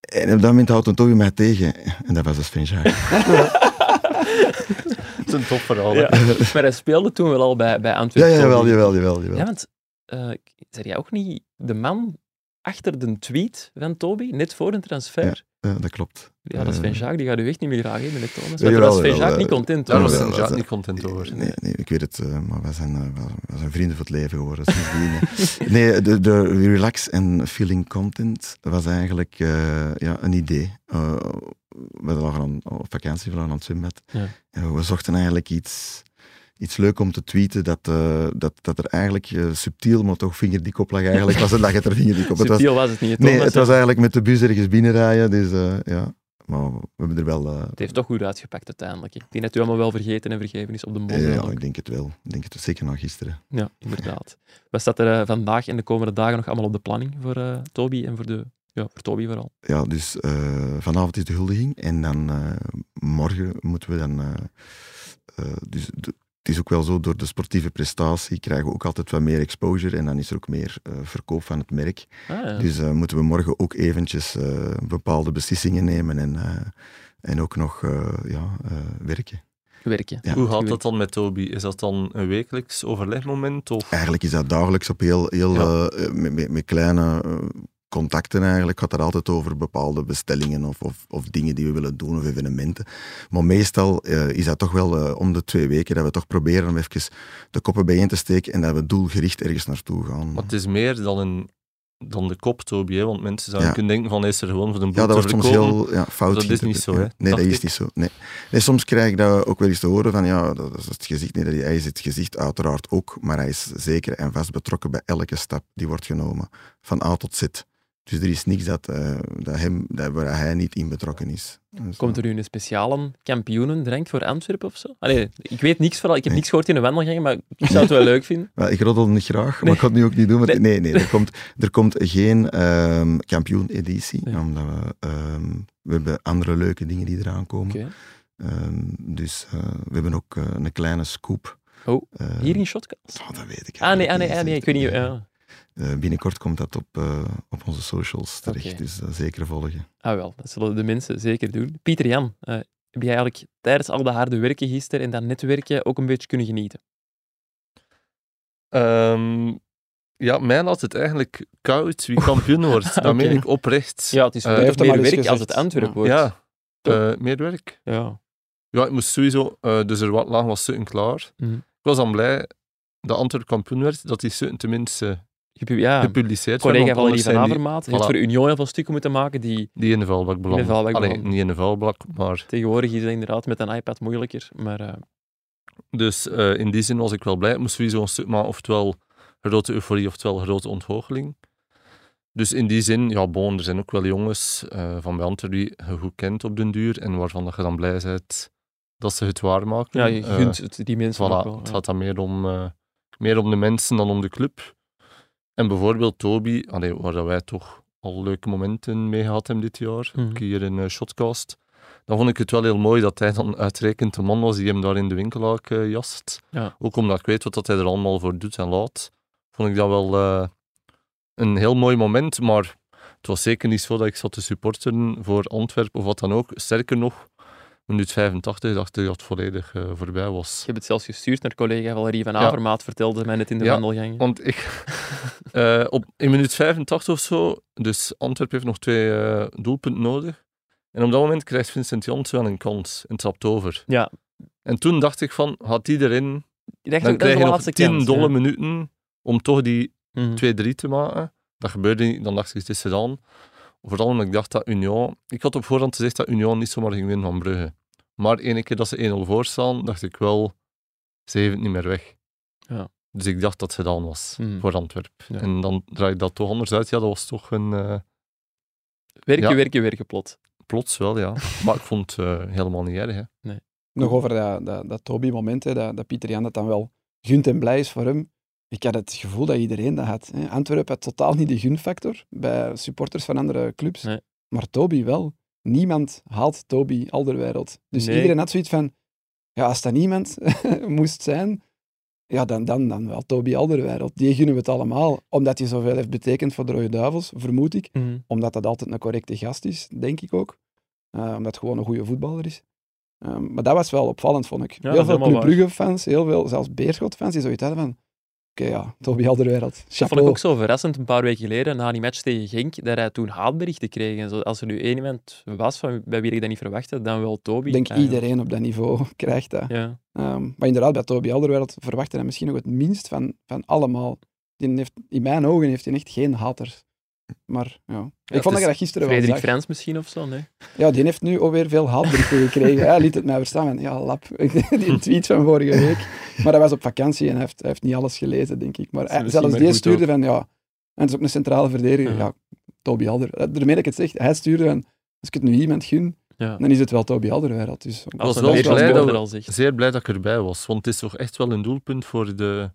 En op dat moment houdt een Toby mij tegen. En dat was de Sven Het is een top verhaal. Ja. Maar hij speelde toen wel al bij, bij Antwerpen. ja, jawel, jawel, jawel. jawel. Ja, want uh, zei jij ook niet de man achter de tweet van Toby, net voor een transfer? Ja, dat klopt. Ja, dat is Sven Jacques, die gaat u echt niet meer graag hebben, hè, Thomas. Maar daar was Sven Jacques eh, niet content Daar over. was Ja, Sven dat- niet content over. Nee, nee, ik weet het, uh, maar wij zijn, wij zijn vrienden voor het leven geworden sindsdien. nee, de, de relax en feeling content was eigenlijk uh, ja, een idee. we lagen aan, op vakantie, we lagen aan het zwembad. Ja. En we zochten eigenlijk iets, iets leuk om te tweeten dat, dat, dat er eigenlijk subtiel, maar toch vingerdik op lag. Eigenlijk was het dat je er vingerdik op. Het was, Subtiel was het niet, hè, nee, Thomas, het was eigenlijk met de bus ergens binnenrijden. Dus ja, maar we hebben er wel... Het heeft toch goed uitgepakt uiteindelijk. Ik denk dat u allemaal wel vergeten en vergeven is op de mond. ja, ik denk het wel. Ik denk het zeker na gisteren. Ja, inderdaad. Wat staat er vandaag en de komende dagen nog allemaal op de planning voor Toby en voor de ja, voor Toby vooral. Ja, dus vanavond is de huldiging en dan morgen moeten we dan... Uh, dus het is ook wel zo, door de sportieve prestatie krijgen we ook altijd wat meer exposure en dan is er ook meer verkoop van het merk. Ah, ja. Dus moeten we morgen ook eventjes bepaalde beslissingen nemen en, en ook nog ja, werken. Werken. Ja. Hoe gaat dat dan met Toby? Is dat dan een wekelijks overlegmoment? Of? Eigenlijk is dat dagelijks op heel, heel ja. met, met, met, kleine contacten eigenlijk gaat er altijd over bepaalde bestellingen of, of, of, dingen die we willen doen of evenementen. Maar meestal uh, is dat toch wel uh, om de twee weken dat we toch proberen om even de koppen bijeen te steken en dat we doelgericht ergens naartoe gaan. Maar het is meer dan een dan de kop, Toby, want mensen zouden kunnen denken van is er gewoon voor een boek Ja, dat wordt soms heel ja, fout. Dat is niet zo, hè? Nee, dat is niet zo. Nee. nee. soms krijg ik dat ook wel eens te horen van ja, dat is het gezicht. Nee, hij is het gezicht uiteraard ook, maar hij is zeker en vast betrokken bij elke stap die wordt genomen, van A tot Z. Dus er is niks dat, uh, dat hem, dat, waar hij niet in betrokken is. Dus, Komt er nu een speciale kampioenendrank voor Antwerpen of zo? Allee, ik weet niks van, ik heb niks gehoord in de wandelgangen, maar ik zou het wel leuk vinden. Well, ik roddel niet graag, maar ik ga het nu ook niet doen. Nee, nee, nee er, komt, er komt geen um, kampioeneditie, omdat we, um, we hebben andere leuke dingen die eraan komen. Okay. Um, dus uh, we hebben ook uh, een kleine scoop. Oh, hier in Shotcast? Oh, dat weet ik. Ah, nee, ah, nee, ah, nee, ik weet niet. Ja. Uh, binnenkort komt dat op, uh, op onze socials terecht, okay. dus uh, zeker volgen. Ah wel, dat zullen de mensen zeker doen. Pieter Jan, heb je eigenlijk tijdens al de harde werken gisteren en dat netwerken ook een beetje kunnen genieten? Um, ja, mij laat het eigenlijk koud wie kampioen wordt. okay. Dat meen ik oprecht. Ja, het is uh, meer werk als het Antwerp wordt. Ja, meer werk. Ja. Ja, ik moest sowieso, dus er wat lang was Sutton klaar. Mm -hmm. Ik was dan blij dat Antwerp kampioen werd, dat die Sutton tenminste ja, gepubliceerd collega Valerie van Avermaat heeft voilà. voor Union heel veel stukken moeten maken die... Die in de vuilbak belanden. Allee, niet in de vuilbak, maar... Tegenwoordig is het inderdaad met een iPad moeilijker, maar... Uh... Dus uh, in die zin was ik wel blij. Ik moest sowieso een stuk, maar oftewel grote euforie, oftewel grote ontgoocheling. Dus in die zin, ja, bon, er zijn ook wel jongens uh, van bij Antwerpen die je goed kent op den duur en waarvan dat je dan blij bent dat ze het waarmaken. Ja, je gunt het die mensen voilà, wel, ja. Het gaat dan meer om, meer om de mensen dan om de club. En bijvoorbeeld Toby, allee, waar wij toch al leuke momenten mee gehad hebben dit jaar, mm -hmm. hier in uh, Shotcast, dan vond ik het wel heel mooi dat hij dan uitrekend de man was die hem daar in de winkel uh, jast. Ja. Ook omdat ik weet wat dat hij er allemaal voor doet en laat, vond ik dat wel uh, een heel mooi moment. Maar het was zeker niet zo dat ik zat te supporteren voor Antwerpen of wat dan ook. Sterker nog, minuut 85 dacht ik dat het volledig uh, voorbij was. Je hebt het zelfs gestuurd naar collega Valerie van Avermaat, ja. vertelde mij net in de ja, wandelgang. want ik... uh, op, in minuut 85 of zo, dus Antwerpen heeft nog twee uh, doelpunten nodig. En op dat moment krijgt Vincent Jans wel een kans en trapt over. Ja. En toen dacht ik van, gaat die erin, dan krijg je nog 10 kans, dolle ja. minuten om toch die Mhm. 2-3 te maken. Dat gebeurde niet, dan dacht ik, het is gedaan. Vooral omdat ik dacht dat Union... Ik had op voorhand gezegd dat Union niet zomaar ging winnen van Brugge. Maar ene keer dat ze 1-0 voor staan, dacht ik wel, ze heeft het niet meer weg. Ja. Dus ik dacht dat het gedaan was Mhm. voor Antwerpen. Ja. En dan draai ik dat toch anders uit. Ja, dat was toch een... eh, Werken, Ja. werken, werken, plot. plots wel, ja. maar ik vond het eh, helemaal niet erg. Hè. Nog over dat, dat, dat Toby-moment, hè, dat, dat Pieter Jan dat dan wel gunt en blij is voor hem. Ik had het gevoel dat iedereen dat had. Hè. Antwerpen had totaal niet de gunfactor bij supporters van andere clubs. Nee. Maar Toby wel. Niemand haalt Toby Alderweireld. Dus Nee. iedereen had zoiets van... Ja, als dat niemand moest zijn, ja, dan, dan, dan wel Toby Alderweireld. Die gunnen we het allemaal. Omdat hij zoveel heeft betekend voor de Rode Duivels, vermoed ik. Mhm. Omdat dat altijd een correcte gast is, denk ik ook. Eh, omdat het gewoon een goede voetballer is. Ehm, maar dat was wel opvallend, vond ik. heel veel Club Brugge-fans, heel veel, zelfs Beerschot-fans, die zoiets hadden van... Oké, ja, Toby Alderweireld. Dat vond ik ook zo verrassend een paar weken geleden, na die match tegen Genk, dat hij toen haatberichten kreeg. En zo, als er nu één iemand was van, bij wie ik dat niet verwachtte, dan wel Toby. Ik denk eigenlijk. iedereen op dat niveau krijgt dat. Ja. Ehm, maar inderdaad, bij Toby Alderweireld verwachten hij misschien nog het minst van, van allemaal. Die heeft, in mijn ogen heeft hij echt geen haters. Maar ja, ik vond dat je dat gisteren wel Frederik zag. Frans misschien of zo, nee? Ja, die heeft nu alweer veel haatberichten gekregen. Hij liet het mij verstaan ja, lap, die tweet van vorige week. Maar hij was op vakantie en hij heeft, hij heeft niet alles gelezen, denk ik. Maar hij- misschien zelfs maar die stuurde ook. van, ja, en het is ook een centrale verdediger. Ja. Ja, Toby Alder. Daarmee dat ik het zeg, hij stuurde van, als ik het nu iemand gun, Ja. dan is het wel Toby Alderweireld. Dus Ik was een wel blij dat, zeer blij dat ik erbij was, want het is toch echt wel een doelpunt voor de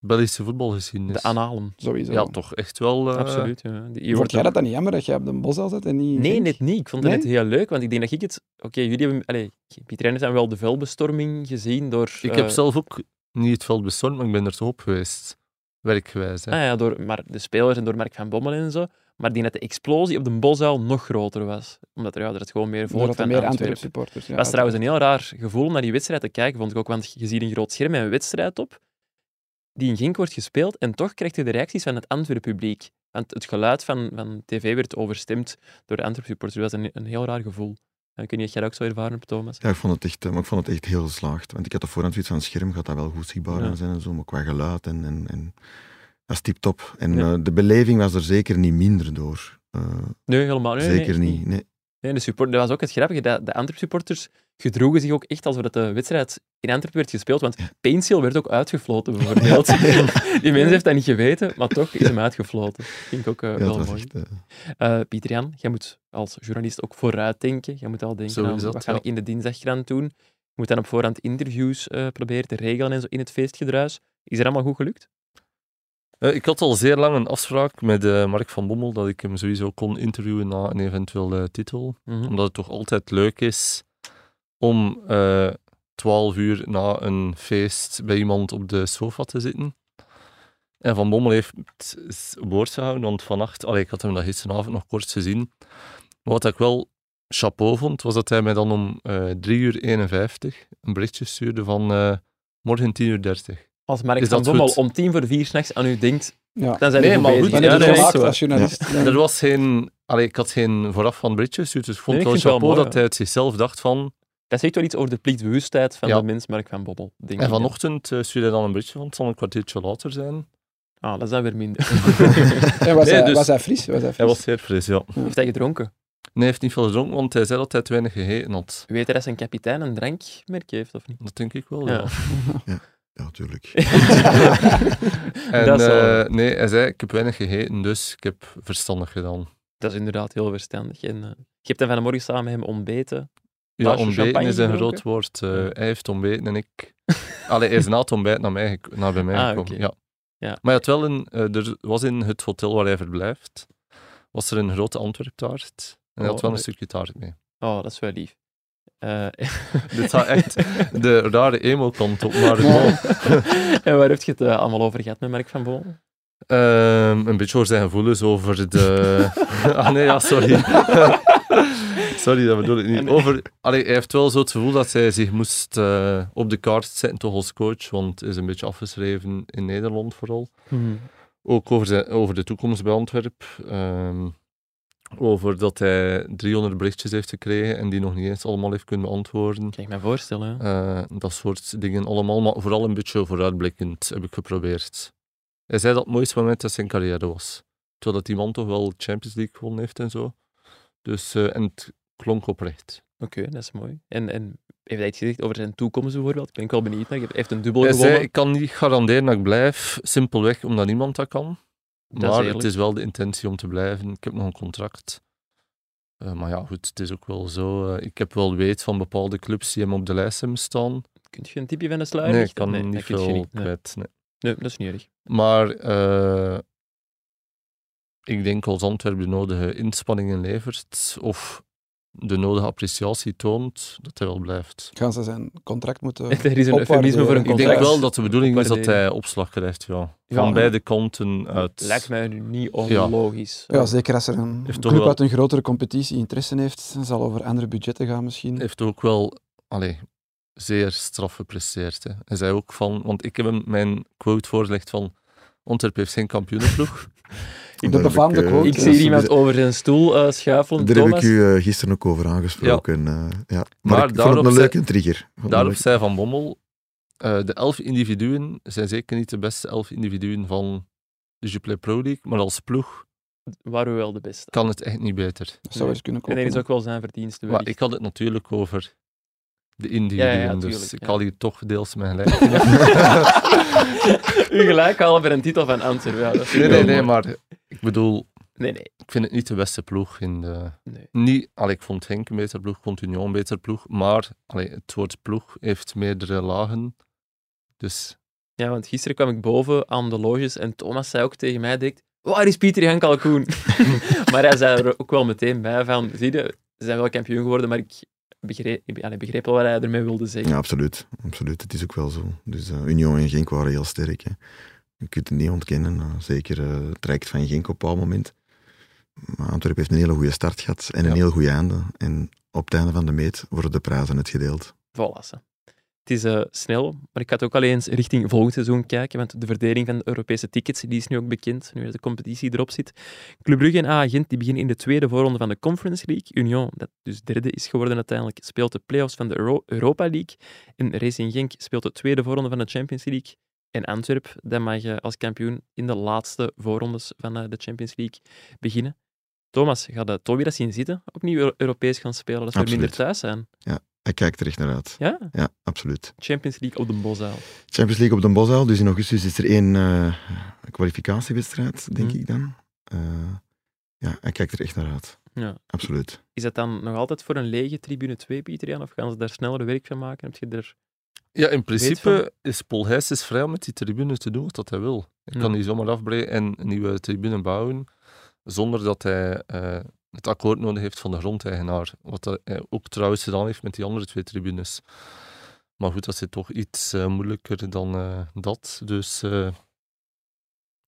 Belgische voetbalgeschiedenis. De analen. sowieso. Ja, toch echt wel... eh, Absoluut. Ja. Die- Vond jij dat dan niet jammer dat jij op de bos zat en niet... Nee, net niet. Ik vond het Nee? net heel leuk, want ik denk dat ik het... Oké, jullie hebben... Allee, Pieter Reinders hebben wel de vuilbestorming gezien door... Ik eh, heb zelf ook niet het veld bestormd, maar ik ben er toch op geweest. Werkgewijs. Hè. Ah ja, door maar de spelers en door Mark van Bommel en zo. Maar ik denk dat de explosie op de Bosuil nog groter was. Omdat er, ja, er het gewoon meer volk van meer Antwerpen. Supporters. Ja, was trouwens een heel raar gevoel om naar die wedstrijd te kijken, vond ik ook. Want je ziet een groot scherm met een wedstrijd op, die in Genk wordt gespeeld, en toch krijg je de reacties van het Antwerp-publiek. Want het geluid van, van tv werd overstemd door de Antwerp-supporters. Dat was een, een heel raar gevoel. En ik weet niet of jij dat ook zo ervaren hebt, Thomas. Ja, ik vond het echt, eh, maar ik vond het echt heel geslaagd. Want ik had de voorhand zoiets van scherm, gaat dat wel goed zichtbaar Ja. zijn en zo, maar qua geluid en, en, en dat is tip-top. En eh, de beleving was er zeker niet minder door. Eh, Nee, helemaal nee, zeker nee, niet. Nee. De support, dat was ook het grappige. Dat de Antwerp-supporters gedroegen zich ook echt alsof het de wedstrijd in Antwerpen werd gespeeld. Want Paintsil werd ook uitgefloten, bijvoorbeeld. Die mens heeft dat niet geweten, maar toch is hem uitgefloten. Vind ik ook eh, Ja, wel mooi. echt... eh, Eh, Pieter Jan, jij moet als journalist ook vooruit denken. Jij moet al denken aan dat, wat ga ja. ik in de dinsdagkrant doen. Je moet dan op voorhand interviews eh, proberen te regelen en zo in het feestgedruis. Is dat allemaal goed gelukt? Eh, ik had al zeer lang een afspraak met eh, Mark van Bommel dat ik hem sowieso kon interviewen na een eventuele titel. Mhm. Omdat het toch altijd leuk is om eh 12 uur na een feest bij iemand op de sofa te zitten. En Van Bommel heeft het woord gehouden, want vannacht, allee, ik had hem dat gisteravond nog kort gezien. Maar wat ik wel chapeau vond, was dat hij mij dan om eh 3 uur 51 een berichtje stuurde van eh, morgen 10 uur 30. Als Mark Is van dat Bommel goed? om tien voor vier s'nachts aan u denkt, ja. dan zijn Nee, maar bezig. goed, ja, zo, als journalist. Ja. Er was geen, allee, ik had geen vooraf van berichtje gestuurd, dus ik vond Nee, ik wel chapeau mooi, dat hij het zichzelf dacht van... Dat zegt wel iets over de plichtbewustheid van Ja. de mens Mark van Bommel. Denk En ik, vanochtend eh, stuurde hij dan een berichtje van, het zal een kwartiertje later zijn. Ah, dat is dan weer minder. En was, Nee, hij, dus- was hij fris? Was hij fris? Hij was zeer fris, ja. Heeft hij gedronken? Nee, hij heeft niet veel gedronken, want hij zei dat hij te weinig gegeten had. Weet hij dat zijn kapitein een drankmerk heeft of niet? Dat denk ik wel, Ja. ja. ja, natuurlijk. En Dat is wel- eh, nee, hij zei, ik heb weinig gegeten, dus ik heb verstandig gedaan. Dat is inderdaad heel verstandig. En, eh, je hebt dan vanmorgen samen met hem ontbeten. Ja, ontbeten is een groot woord. Ja. Hij heeft ontbeten en ik... Allee, hij is na het ontbijt naar, mij naar bij mij Ah, gekomen. oké. Ja. Ja. Maar had wel een... eh, er was in het hotel waar hij verblijft, was er een grote Antwerptaart. En hij Oh, had wel een stukje taart mee. Oh, dat is wel lief. Eh, Dit gaat echt de rare emo-kant op, maar en waar heb je het allemaal over gehad met Mark van Bommel? Ehm, een beetje over zijn gevoelens over de... ah nee, ja, sorry. Sorry, dat bedoel ik niet. Over... Allee, hij heeft wel zo het gevoel dat hij zich moest eh, op de kaart zetten, toch als coach, want hij is een beetje afgeschreven in Nederland vooral. Ook over, zijn, over de toekomst bij Antwerp. Ehm, over dat hij 300 berichtjes heeft gekregen en die nog niet eens allemaal heeft kunnen beantwoorden. Kan ik me voorstellen. Eh, dat soort dingen allemaal, maar vooral een beetje vooruitblikkend heb ik geprobeerd. Hij zei dat het mooiste moment uit zijn carrière was. Terwijl dat die man toch wel Champions League gewonnen heeft en zo. Dus, eh, en het klonk oprecht. Oké, dat is mooi. En, en heeft hij iets gezegd over zijn toekomst bijvoorbeeld? Ik ben ik wel benieuwd naar. Hij heeft een dubbel Hij gewonnen. zei, ik kan niet garanderen dat ik blijf, simpelweg omdat niemand dat kan. Dat maar het is wel de intentie om te blijven. Ik heb nog een contract. Eh, maar ja, goed, het is ook wel zo. eh, ik heb wel weet van bepaalde clubs die hem op de lijst hebben staan. Kun je een tipje van de sluier Nee, ik kan niet veel niet. Kwijt. Nee. Nee, dat is niet erg. Maar eh, ik denk als Antwerpen de nodige inspanningen levert of de nodige appreciatie toont, dat hij wel blijft. Gaan ze zijn contract moeten Er is een opwaarderen? eufemisme voor een Ik denk wel dat de bedoeling is dat hij opslag krijgt, ja. Van Ja. beide kanten uit. Lijkt mij nu niet onlogisch. Ja, zeker als er een Heeft club wel- uit een grotere competitie interesse heeft, dan zal over andere budgetten gaan misschien. Hij heeft ook wel allee, zeer straf gepresteerd. Hè. Hij zei ook van, want ik heb hem mijn quote voorgelegd van Antwerpen heeft geen kampioenenploeg. De befaamde ik, eh, quote. Ik zie iemand over zijn stoel eh, schuifelen. Daar heb ik u eh, gisteren ook over aangesproken. eh, ja. Maar, Maar ik vond daarop het een zei- leuke trigger. Vond Daarop leuk. zei Van Bommel, eh, de elf individuen zijn zeker niet de beste elf individuen van de Jupiler Pro League, maar als ploeg waren we wel de beste. kan het echt niet beter. Dat zou eens kunnen En kloppen. er is ook wel zijn verdienste. Maar ik had het natuurlijk over de individuen, Ja, ja, dus ik ja. haal hier toch deels mijn gelijk. U gelijk halen voor een titel van Antwerpen. Nee, nee, nee, maar ik bedoel, Nee, nee. Ik vind het niet de beste ploeg. In de... Nee. Niet, allee, ik vond Henk een beter ploeg, vond Union een beter ploeg, maar allee, het woord ploeg heeft meerdere lagen. Dus Ja, want gisteren kwam ik boven aan de loges en Thomas zei ook tegen mij direct, waar is Pieter Jan Kalkoen? maar hij zei er ook wel meteen bij van, zie je, ze zijn wel kampioen geworden, maar ik begreep, wel wat hij ermee wilde zeggen. Ja, absoluut. absoluut. Het is ook wel zo. Dus eh, Union en Genk waren heel sterk. Hè. Je kunt het niet ontkennen. eh, zeker uh, het traject van Genk op een bepaald moment. Maar Antwerpen heeft een hele goede start gehad en een heel goed einde. En op het einde van de meet worden de prijzen uitgedeeld. Voilà. Het is eh, snel, maar ik ga ook al eens richting volgend seizoen kijken, want de verdeling van de Europese tickets die is nu ook bekend, nu de competitie erop zit. Club Brugge en AA Gent die beginnen in de tweede voorronde van de Conference League. Union, dat dus derde is geworden uiteindelijk, speelt de play-offs van de Euro- Europa League. En Racing Genk speelt de tweede voorronde van de Champions League. En Antwerp, dat mag eh, als kampioen in de laatste voorrondes van eh, de Champions League beginnen. Thomas, gaat de Toby dat zien zitten? Opnieuw Euro- Europees gaan spelen, dat we minder thuis zijn. Hij kijkt er echt naar uit. Ja? Ja, absoluut. Champions League op de Bosuil. Champions League op de Bosuil. Dus in augustus is er één eh, kwalificatiewedstrijd, denk Mhm. ik dan. Eh, ja, hij kijkt er echt naar uit. Ja. Absoluut. Is dat dan nog altijd voor een lege tribune 2, Pieter Jan? Of gaan ze daar sneller werk van maken? Heb je er... ja, in principe is Paul Heijs is vrij om met die tribune te doen wat dat hij wil. Hij kan die zomaar afbreken en een nieuwe tribune bouwen, zonder dat hij eh, het akkoord nodig heeft van de grondeigenaar. Wat dat hij ook trouwens gedaan heeft met die andere twee tribunes. Maar goed, dat zit toch iets eh, moeilijker dan eh, dat. Dus eh,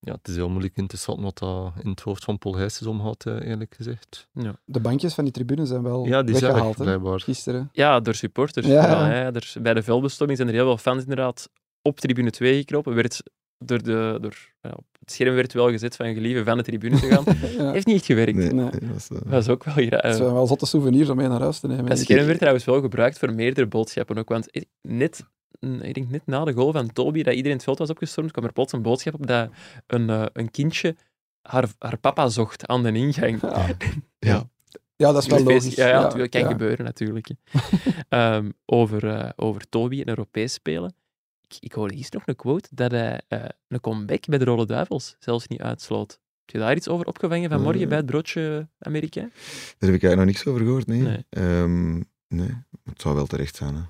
ja, het is heel moeilijk in te schatten wat dat in het hoofd van Paul Heijs is omgaat, eh, eerlijk gezegd. De bankjes van die tribune zijn wel Ja, die zijn weg, weggehaald blijkbaar. gisteren. Ja, door supporters. Ja. hè. Er, bij de veldbestorming zijn er heel veel fans inderdaad op tribune 2 gekropen. Werd door de, door, ja, op het scherm werd wel gezet van gelieve van de tribune te gaan. Ja. Heeft niet echt gewerkt. Nee, Nee. dat was, eh, Dat is ook wel gra- Het zijn wel zotte souvenirs om mee naar huis te nemen. Dat denk scherm werd trouwens wel gebruikt voor meerdere boodschappen ook. Want net, mm, ik denk net na de goal van Toby, dat iedereen het veld was opgestormd, kwam er plots een boodschap op dat een, eh, een kindje haar, haar papa zocht aan de ingang. Ja. Ja. Ja, dat is wel Feest- logisch. Ja, ja, natuurlijk, kan ja. gebeuren natuurlijk. Ehm, over, eh, over Toby en Europees spelen. Ik, ik hoorde gisteren nog een quote dat hij eh, een comeback bij de Rode Duivels zelfs niet uitsloot. Heb je daar iets over opgevangen vanmorgen Eh. bij het broodje Amerika? Daar heb ik eigenlijk nog niks over gehoord, nee. Nee. Ehm, nee, het zou wel terecht zijn. Hè.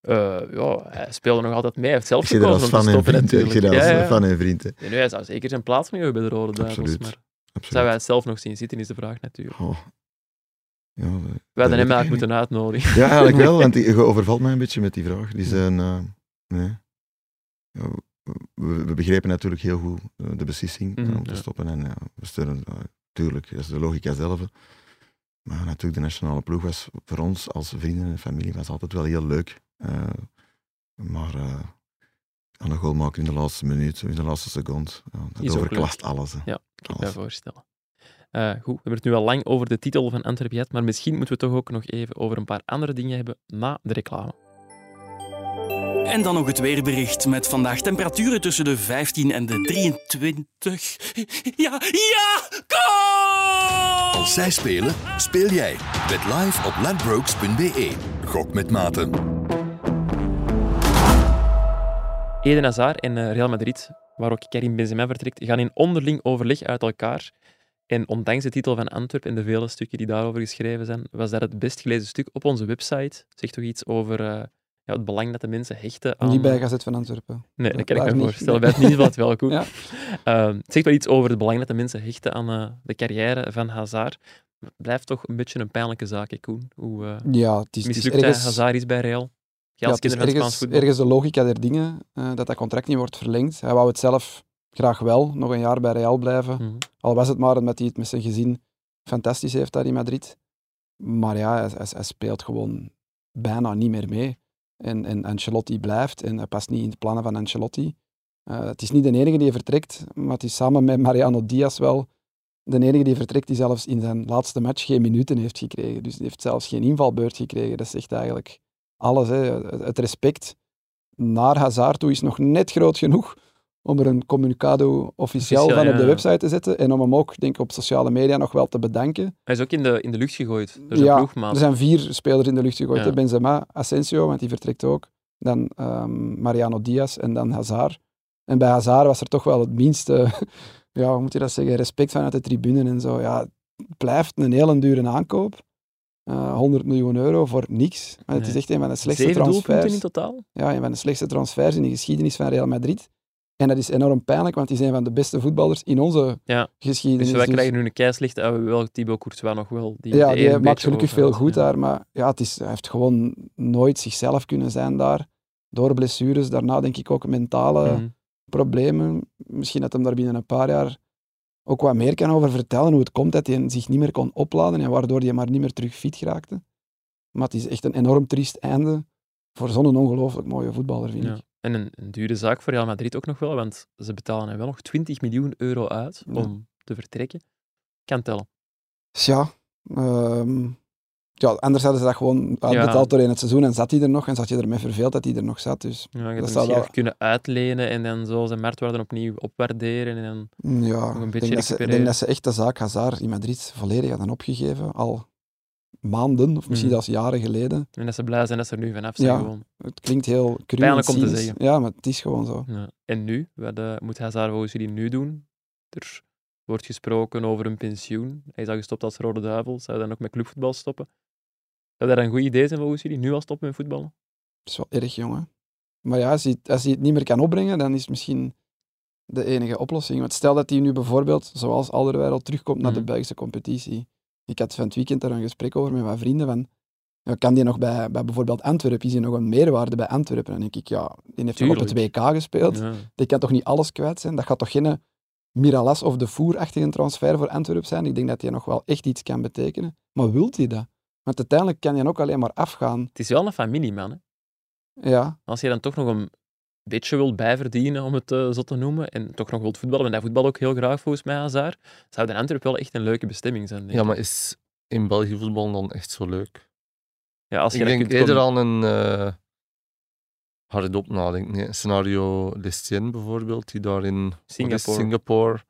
Eh, ja, hij speelde nog altijd mee. Hij heeft zelf Ik gekozen om te stoppen vriend. hè. Ik zie dat natuurlijk. als Ja, ja. en hè. Nee, nee, hij zou zeker zijn plaats mee hebben bij de Rode Duivels. Absoluut. Maar Absoluut. zou hij het zelf nog zien zitten, is de vraag natuurlijk. Oh. Ja, eh, We hadden hem eigenlijk moeten uitnodigen. Ja, eigenlijk wel, want die- je overvalt mij een beetje met die vraag. Die zijn, eh, nee. We, we begrepen natuurlijk heel goed eh, de beslissing eh, Mhm, om te ja. stoppen. En ja, we steunen, uh, tuurlijk, dat is de logica zelf. Maar natuurlijk, de nationale ploeg was voor ons als vrienden en familie was altijd wel heel leuk. Eh, maar eh aan de goal maken in de laatste minuut, in de laatste seconde, dat Is overklast alles. hè. Ja, ik kan me voorstellen. Eh, goed, we hebben het nu al lang over de titel van Antwerpen gehad, maar misschien moeten we toch ook nog even over een paar andere dingen hebben na de reclame. En dan nog het weerbericht met vandaag temperaturen tussen de 15 en de 23. Ja, ja, goal! Als zij spelen, speel jij. Bet live op ladbrokes.be. Gok met maten. Eden Hazard en eh, Real Madrid, waar ook Karim Benzema vertrekt, gaan in onderling overleg uit elkaar. En ondanks de titel van Antwerpen en de vele stukken die daarover geschreven zijn, was dat het best gelezen stuk op onze website. Zegt toch iets over eh, ja, het belang dat de mensen hechten aan... Niet bij Gazet van Antwerpen. Nee, dat kan ik me niet. voorstellen. Bij het nieuwsblad wel goed. Ja. Ehm, het zegt wel iets over het belang dat de mensen hechten aan eh, de carrière van Hazard. Het blijft toch een beetje een pijnlijke zaak, hè, Koen. Hoe eh Ja, het is, het is ergens, Hazard is bij Real? Ja, het is ergens, de logica der dingen eh, dat dat contract niet wordt verlengd. Hij wou het zelf graag wel, nog een jaar bij Real blijven. Mhm. Al was het maar omdat hij het met zijn gezin fantastisch heeft daar in Madrid. Maar ja, hij, hij- hij speelt gewoon bijna niet meer mee. En, en Ancelotti blijft en past niet in de plannen van Ancelotti. Eh, het is niet de enige die vertrekt, maar het is samen met Mariano Diaz wel de enige die vertrekt die zelfs in zijn laatste match geen minuten heeft gekregen. Dus die heeft zelfs geen invalbeurt gekregen. Dat zegt eigenlijk alles. Hè. Het respect naar Hazard toe is nog net groot genoeg om er een communicado officieel Officieel, van op de ja. website te zetten en om hem ook, denk ik, op sociale media nog wel te bedanken. Hij is ook in de, in de lucht gegooid door Ja, ploegmaat. er zijn vier spelers in de lucht gegooid. Ja. Benzema, Asensio, want die vertrekt ook. Dan ehm, Mariano Diaz en dan Hazard. En bij Hazard was er toch wel het minste ja, hoe moet je dat zeggen, respect vanuit de tribune en zo. Ja, het blijft een hele dure aankoop. Uh, 100 miljoen euro voor niks. Maar het is echt een van de slechtste transfers. in totaal. Ja, een van de slechtste transfers in de geschiedenis van Real Madrid. En dat is enorm pijnlijk, want hij is een van de beste voetballers in onze Ja, geschiedenis. dus wij Dus- krijgen nu een keislicht. Uh, wel Thibaut Courtois nog wel. Die ja, die een maakt gelukkig veel goed Ja. daar. Maar ja, het is, hij heeft gewoon nooit zichzelf kunnen zijn daar. Door blessures. Daarna denk ik ook mentale Mhm. problemen. Misschien dat hem daar binnen een paar jaar ook wat meer kan over vertellen. Hoe het komt dat hij zich niet meer kon opladen en waardoor hij maar niet meer terug fit geraakte. Maar het is echt een enorm triest einde voor zo'n ongelooflijk mooie voetballer, vind Ja. ik. En een, een dure zaak voor Real Madrid ook nog wel, want ze betalen hem wel nog 20 miljoen euro uit Ja. om te vertrekken. Kan tellen. Dus ja, ehm, ja, anders hadden ze dat gewoon uitbetaald doorheen het seizoen en zat hij er nog en zat je ermee verveeld dat hij er nog zat. Dus Ja, je had hem zou wel- kunnen uitlenen en dan zo zijn marktwaarde opnieuw opwaarderen. En dan... Ja, Nog een ik beetje denk, dat ze, ik denk dat ze echt de zaak Hazard in Madrid volledig hadden opgegeven, al maanden of misschien Mhm. zelfs jaren geleden. en dat ze blij zijn dat ze er nu vanaf zijn. Ja. Gewoon. Het klinkt heel cru en Pijnlijk om te zeggen. Ja, maar het is gewoon zo. Ja. En nu? Wat eh, moet Hazard volgens jullie nu doen? Er wordt gesproken over een pensioen. Hij is al gestopt als Rode Duivel. Zou hij dan ook met clubvoetbal stoppen? Zou dat een goed idee zijn volgens jullie? Nu al stoppen met voetballen? Het is wel erg, jongen. Maar ja, als hij, als hij het niet meer kan opbrengen, dan is het misschien de enige oplossing. Want stel dat hij nu bijvoorbeeld, zoals Alderweireld, terugkomt naar de Mhm. Belgische competitie. Ik had van het weekend daar een gesprek over met mijn vrienden. Van, ja, kan die nog bij, bij bijvoorbeeld Antwerpen? Is hij nog een meerwaarde bij Antwerpen? En dan denk ik, ja, die heeft nog op het Tuurlijk. WK gespeeld. Ja. Die kan toch niet alles kwijt zijn? Dat gaat toch geen Miralas of de Voer-achtige transfer voor Antwerpen zijn? Ik denk dat hij nog wel echt iets kan betekenen. Maar wilt hij dat? Want uiteindelijk kan je ook alleen maar afgaan. Het is wel een familieman. Hè? Ja, Als je dan toch nog een beetje wilt bijverdienen, om het eh, zo te noemen, en toch nog wilt voetballen, en hij voetbal ook heel graag volgens mij, Hazard, zou de Antwerp wel echt een leuke bestemming zijn. Ja, maar is in België voetbal dan echt zo leuk? ja, als je Ik denk eerder aan een uh, hardop nadenken. Nee, scenario Lestien bijvoorbeeld, die daar in Singapore. Singapore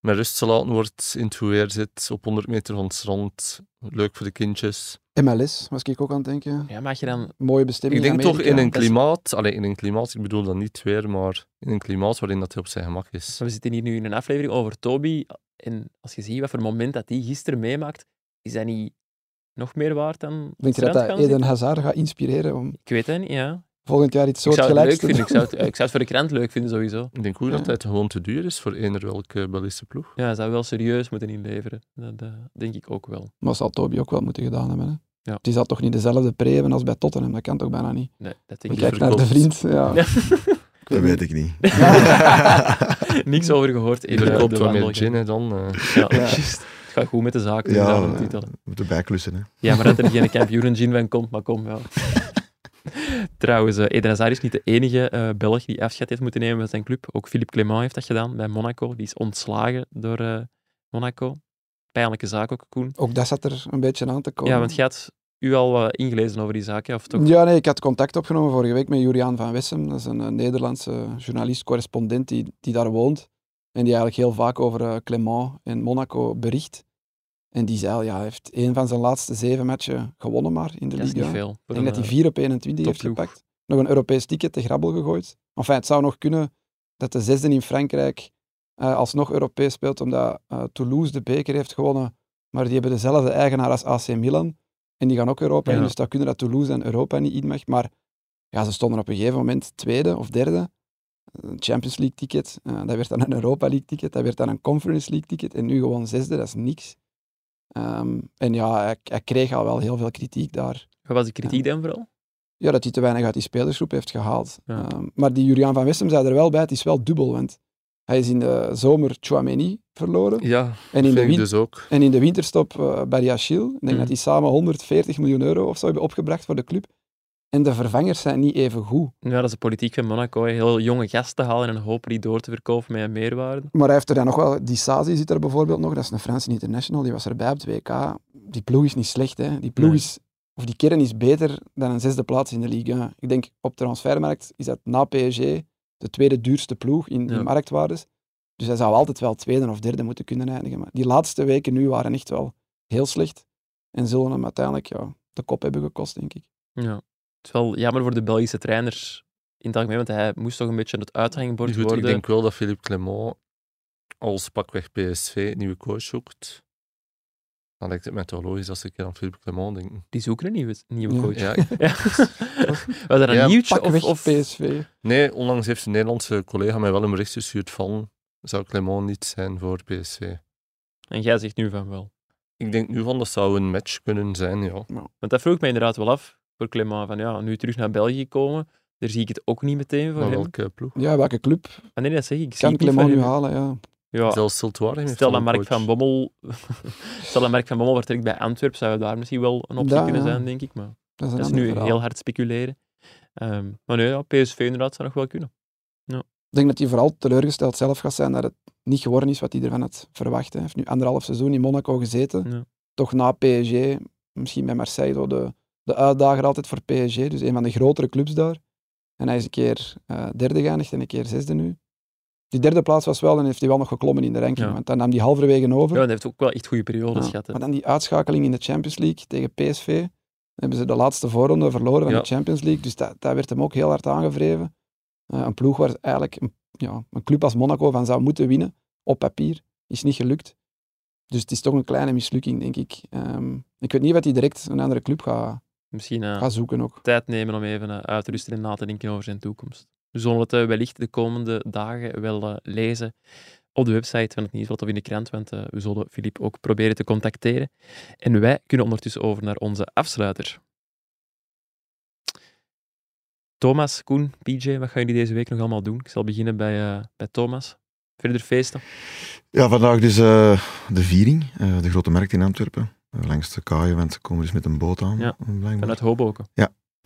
met rust gelaten wordt, in het weer zit, op 100 meter van het strand. Leuk voor de kindjes. MLS was ik ook aan het denken. Ja, mag je dan... Mooie bestemming. Ik denk toch in een klimaat, alleen in een klimaat, ik bedoel dan niet weer, maar in een klimaat waarin dat hij op zijn gemak is. We zitten hier nu in een aflevering over Toby, en als je ziet wat voor moment dat hij gisteren meemaakt, is dat niet nog meer waard dan Denk je dat dat Eden zitten? Hazard gaat inspireren om Ik weet het niet, ja. volgend jaar iets Ik zou het soortgelijks leuk te vinden. Ik zou, doen? het, ik zou het voor de krant leuk vinden, sowieso. Ik denk ook Ja. dat het gewoon te duur is voor eender welke Belgische ploeg. Ja, hij zou wel serieus moeten inleveren. Dat eh, denk ik ook wel. Maar zal Toby ook wel moeten gedaan hebben. Hè? Ja. Die zal toch niet dezelfde pre hebben als bij Tottenham? Dat kan toch bijna niet? Nee, dat denk ik Kijk naar de vriend. Ja. Ja. Dat weet ik niet. Niks over gehoord wel meer wandelgang. gin hè, dan. eh. Ja. Het gaat goed met de zaken. Ja, we moeten bijklussen. Hè. ja, maar dat er geen kampioenen gin van komt, maar kom wel. Trouwens, eh, Eden Hazard is niet de enige eh, Belg die afscheid heeft moeten nemen met zijn club. Ook Philippe Clement heeft dat gedaan bij Monaco. Die is ontslagen door eh, Monaco. Pijnlijke zaak ook, Koen. Ook dat zat er een beetje aan te komen. Ja, want je had u al eh, ingelezen over die zaak, hè, of toch? Ja, nee, ik had contact opgenomen vorige week met Juriaan van Wessem. Dat is een, eh, Nederlandse journalist-correspondent die, die daar woont. En die eigenlijk heel vaak over eh, Clément en Monaco bericht. En die zei, al, ja, hij heeft een van zijn laatste zeven matchen gewonnen maar in de Dat is Liga. niet veel. Ik denk dat hij eh, 4 op 21 heeft gepakt. Nog een Europees ticket te grabbel gegooid. Enfin, het zou nog kunnen dat de zesde in Frankrijk eh, alsnog Europees speelt, omdat eh, Toulouse de beker heeft gewonnen. Maar die hebben dezelfde eigenaar als AC Milan. En die gaan ook Europa in, dus dat kunnen dat Toulouse en Europa niet in mag. Maar ja, ze stonden op een gegeven moment tweede of derde. Een Champions League ticket, eh, dat werd dan een Europa League ticket, dat werd dan een Conference League ticket en nu gewoon zesde, dat is niks. Ehm, en ja, hij, hij kreeg al wel heel veel kritiek daar. Wat was de kritiek dan vooral? Ja, dat hij te weinig uit die spelersgroep heeft gehaald. Ja. Ehm, maar die Juriaan van Wessem zei er wel bij, het is wel dubbel, want hij is in de zomer Chouameni verloren. Ja, En in, de win- dus ook. en in de winterstop uh, Barry Achille. Ik denk Mhm. dat die samen 140 miljoen euro of zo hebben opgebracht voor de club. En de vervangers zijn niet even goed. Ja, dat is de politiek van Monaco. Heel jonge gasten halen en hopen die door te verkopen met een meerwaarde. Maar hij heeft er dan nog wel... Die Sazi zit er bijvoorbeeld nog, dat is een Franse international, die was erbij op het WK. Die ploeg is niet slecht, hè. Die ploeg Nee. is... Of die kern is beter dan een zesde plaats in de Liga. Ik denk, op transfermarkt is dat na PSG de tweede duurste ploeg in, in Ja. marktwaardes. Dus hij zou altijd wel tweede of derde moeten kunnen eindigen. Maar die laatste weken nu waren echt wel heel slecht. En zullen hem uiteindelijk ja, de kop hebben gekost, denk ik. Ja. Het is wel jammer voor de Belgische trainers in het algemeen, want hij moest toch een beetje het uithangbord Goed, worden. ik denk wel dat Philippe Clement als pakweg PSV nieuwe coach zoekt, dan lijkt het mij toch logisch als ik aan Philippe Clement denk. Die zoeken een nieuwe, nieuwe Ja. coach. Ja, Ja. Was dat een Ja, nieuwtje? Of. PSV. nee, onlangs heeft een Nederlandse collega mij wel een bericht gestuurd van zou Clement niet zijn voor PSV. En jij zegt nu van wel. Ik denk nu van dat zou een match kunnen zijn, ja. Want dat vroeg ik mij inderdaad wel af voor Clement. Van ja, nu terug naar België komen, daar zie ik het ook niet meteen voor Maar hem. welke ploeg? Ja, welke club Ah, nee, dat zeg ik. ik. zie kan Clement nu halen? Ja. Ja, Zelfs Siltwaardig heeft stel dat Mark van Bommel... stel dat Mark van Bommel vertrekt bij Antwerp, zou daar misschien wel een optie Ja, kunnen zijn, denk ik. Maar Dat is, dat nu verhaal. heel hard speculeren. Ehm, maar nee, ja, PSV inderdaad zou nog wel kunnen. Ik denk dat hij vooral teleurgesteld zelf gaat zijn dat het niet geworden is wat hij ervan had verwacht. hè. Hij heeft nu anderhalf seizoen in Monaco gezeten. Ja. Toch na PSG, misschien bij Marseille, zo de, de uitdager altijd voor PSG. Dus een van de grotere clubs daar. En hij is een keer eh, derde geëindigd en een keer zesde nu. Die derde plaats was wel, en heeft hij wel nog geklommen in de ranking. Ja. Want dan nam hij halverwege over. Ja, en hij heeft ook wel echt goede periodes Ja, gehad. hè. Maar dan die uitschakeling in de Champions League tegen PSV. Dan hebben ze de laatste voorronde verloren van Ja. de Champions League. Dus dat, dat werd hem ook heel hard aangevreven. Eh, een ploeg waar eigenlijk een, ja, een club als Monaco van zou moeten winnen, op papier, is niet gelukt. Dus het is toch een kleine mislukking, denk ik. Ehm, ik weet niet wat hij direct een andere club gaat, Misschien eh, gaat zoeken ook. tijd nemen om even eh, uit te rusten en na te denken over zijn toekomst. We zullen het eh, wellicht de komende dagen wel eh, lezen op de website van het Nieuwsblad of in de krant, want eh, we zullen Filip ook proberen te contacteren. En wij kunnen ondertussen over naar onze afsluiter. Thomas, Koen, PJ, wat gaan jullie deze week nog allemaal doen? Ik zal beginnen bij, bij Thomas. Verder feesten? Ja, vandaag dus de viering, de grote markt in Antwerpen. Langs de kaaien, want ze komen dus met een boot aan. Ja. Vanuit Hoboken.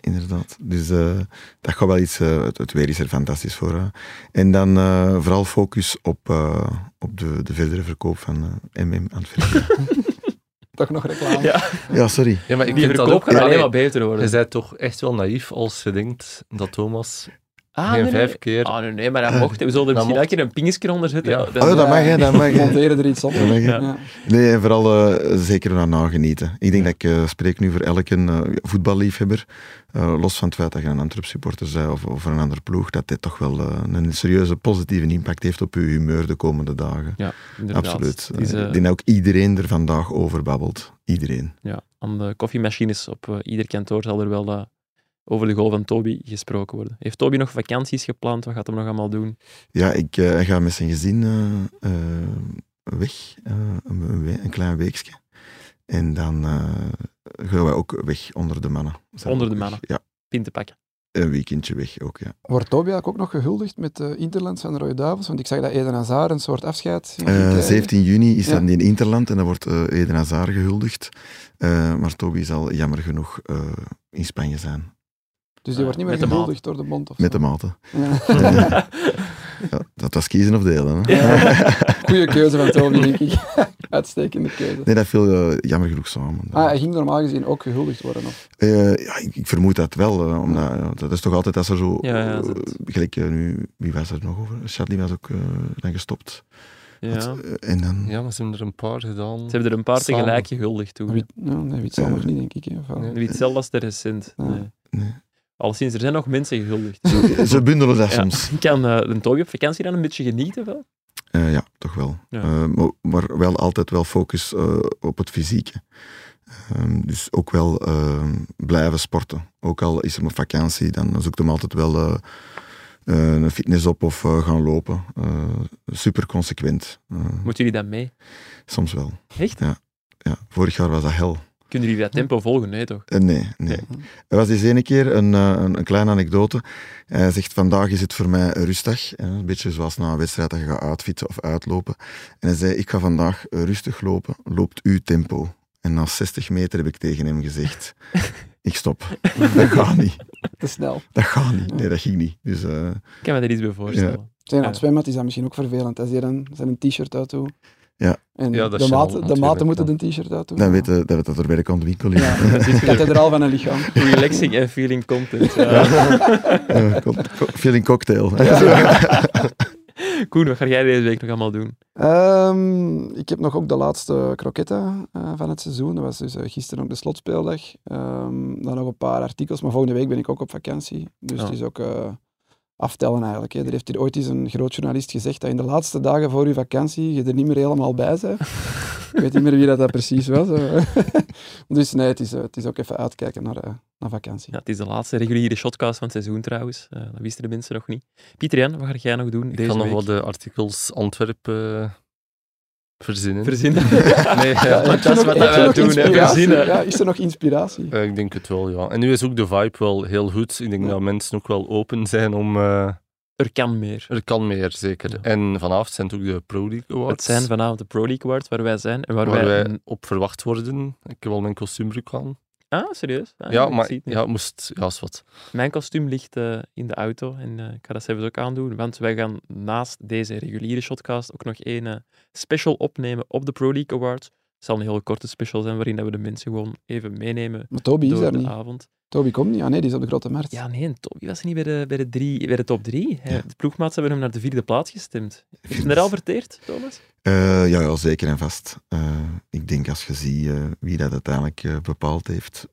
Inderdaad. Dus eh, dat gaat wel iets. eh, het, het weer is er fantastisch voor. En dan eh, vooral focus op, eh, op de, de verdere verkoop van MM Antwerpen. Toch nog reclame. Ja, ja, sorry. Ja, maar ik die vind dat verkoop ook... gaat alleen Allee, maar beter worden. Je bent toch echt wel naïef als je denkt dat Thomas Ah, geen nee, nee. vijf keer... Ah, nee, nee, maar dat mocht. We zullen er Dat misschien elke keer een pingesje onder zetten. Ja. Dat- Oh, dat mag, hè, dat mag. hè. Monteren er iets op. Ja. Ja. Nee, en vooral eh, zeker naar nagenieten. Ik denk dat ik eh, spreek nu voor elke eh, voetballiefhebber, eh, los van het feit dat je een Antwerp supporter bent of, of een andere ploeg, dat dit toch wel een serieuze positieve impact heeft op je humeur de komende dagen. Ja, inderdaad. Absoluut. Is, Ik denk dat ook iedereen er vandaag over babbelt. Iedereen. ja, aan de koffiemachines op ieder kantoor zal er wel over de goal van Toby gesproken worden. Heeft Toby nog vakanties gepland? Wat gaat hij nog allemaal doen? Ja, ik, eh, hij gaat met zijn gezin eh, eh, weg, eh, een, een, we- een klein weekje. En dan eh, gaan wij ook weg onder de mannen. Zijn Onder de weg. mannen. Ja, Pin te pakken. een weekendje weg ook, ja. Wordt Toby eigenlijk ook nog gehuldigd met de Interlands van de Rode Duivels? Want ik zag dat Eden Hazard een soort afscheid Eh, krijgen. 17 juni is Ja. dan in Interland en dan wordt eh, Eden Hazard gehuldigd. Eh, maar Toby zal jammer genoeg eh, in Spanje zijn. Dus die wordt niet meer gehuldigd door de bond of Met zo. de maten. Ja. Ja, dat was kiezen of delen. Hè? Goeie keuze van Toby, denk ik. Uitstekende keuze. Nee, dat viel eh, jammer genoeg samen. Ah, hij ging normaal gezien ook gehuldigd worden. Of? Eh, ja, ik, ik vermoed dat wel. eh, omdat, ja, dat is toch altijd als er zo... Ja, ja, dat- gelijk nu... Wie was er nog over? Shadley was ook dan gestopt. Ja. Dat, en dan... Ja, maar ze hebben er een paar gedaan. Ze hebben er een paar Samen. tegelijk gehuldigd toen. Wie, ja, nee, nog niet, denk ik. Hè? Nee. Hetzelfde als de recent. Nee. Nee. Alleszins, er zijn nog mensen gehuldigd. Ze, ze bundelen dat Ja. soms. Kan eh, een Toby op vakantie dan een beetje genieten wel? Eh, ja, toch wel. Ja. Eh, maar, maar wel altijd wel focus op het fysieke. Ehm, dus ook wel ehm, blijven sporten. Ook al is er op vakantie, dan zoekt hem altijd wel een fitness op of gaan lopen. Super consequent. Moeten jullie dat mee? soms wel. Echt? Ja. Ja, vorig jaar was dat hel. Kunnen jullie dat tempo volgen? Nee, toch? Eh, nee, nee. Er was eens ene keer een, eh, een, een kleine anekdote. Hij zegt, vandaag is het voor mij rustdag. hè, Een beetje zoals na een wedstrijd dat je gaat uitfietsen of uitlopen. En hij zei, ik ga vandaag eh, rustig lopen. Loopt uw tempo. En na 60 meter heb ik tegen hem gezegd, ik stop. Dat gaat niet. Te snel. Dat gaat niet. Nee, dat ging niet. Dus eh, Ik kan me daar iets bij voorstellen. Zijn aan het zwemmen is dat misschien ook vervelend. Als je dan zijn een t-shirt uit doet. Ja. En Ja, dat de, maten, de maten moeten een t-shirt uit doen. dan weten we dat het er werk aan de winkel is. Ja. Ja. Kathedraal van een lichaam. Relaxing en feeling content. Ja. Feeling cocktail. Koen, wat ga jij deze week nog allemaal doen? Ehm, ik heb nog ook de laatste kroketten eh, van het seizoen. Dat was dus eh, gisteren ook de slotspeeldag. Ehm, dan nog een paar artikels, maar volgende week ben ik ook op vakantie. Dus Oh. het is ook eh, aftellen eigenlijk. Hè. Er heeft hier ooit eens een groot journalist gezegd dat in de laatste dagen voor je vakantie je er niet meer helemaal bij bent. Ik weet niet meer wie dat, dat precies was. dus nee, het is, het is ook even uitkijken naar, naar vakantie. Ja, het is de laatste reguliere shotcast van het seizoen trouwens. Uh, dat wisten de mensen nog niet. Pieter Jan, wat ga jij nog doen Ik deze ga nog week? wat de artikels Antwerpen verzinnen. Verzinnen? nee, ja. Ja, dat is wat nog doen? Verzinnen. Ja, is er nog inspiratie? Eh, ik denk het wel, ja. En nu is ook de vibe wel heel goed. Ik denk dat mensen ook wel open zijn om... eh, Er kan meer. er kan meer, zeker. Ja. En vanavond zijn het ook de Pro League Awards. Het zijn vanavond de Pro League Awards waar wij zijn. En waar, waar wij... wij op verwacht worden. Ik heb al mijn kostuumbroek aan. Ah, serieus? Ah, ja, ik maar zie het niet. ja, het moest... Ja, is wat. Mijn kostuum ligt eh, in de auto en eh, ik ga dat zelfs ook aandoen, want wij gaan naast deze reguliere shotcast ook nog één eh, special opnemen op de Pro League Awards. Het zal een hele korte special zijn waarin dat we de mensen gewoon even meenemen Maar Toby is door daar de niet. avond. Toby komt niet. Ah nee, die is op de grote markt. Ja, nee, en Toby was niet bij de, bij de, drie, bij de top drie. Hij- De ploegmaats hebben hem naar de vierde plaats gestemd. Heeft hem er al verteerd, Thomas? Eh, ja, ja, zeker en vast. Eh, ik denk als je ziet eh, wie dat uiteindelijk bepaald heeft,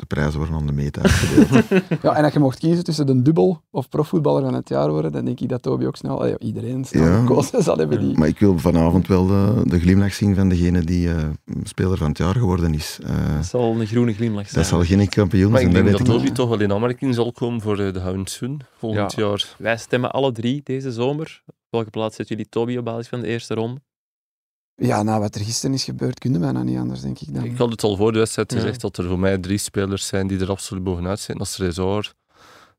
de prijzen worden aan de meet uitgedeeld. Ja, en als je mocht kiezen tussen de dubbel of profvoetballer van het jaar worden, dan denk ik dat Toby ook snel, allee, iedereen snel Ja. gekozen zal hebben. Die. maar ik wil vanavond wel de, de glimlach zien van degene die eh, speler van het jaar geworden is. Eh, Dat zal een groene glimlach zijn. dat zal geen kampioen Maar zijn, ik dat denk weet dat ik Toby niet. toch wel in aanmerking zal komen voor eh, de Houndshoen volgend Ja. jaar. Wij stemmen alle drie deze zomer. Op welke plaats zetten jullie Toby op basis van de eerste ronde? Ja, na wat er gisteren is gebeurd, kunnen wij nou niet anders, denk ik dan. Ik had het al voor de wedstrijd Ja. gezegd dat er voor mij drie spelers zijn die er absoluut bovenuit zijn. Dat is Trezor,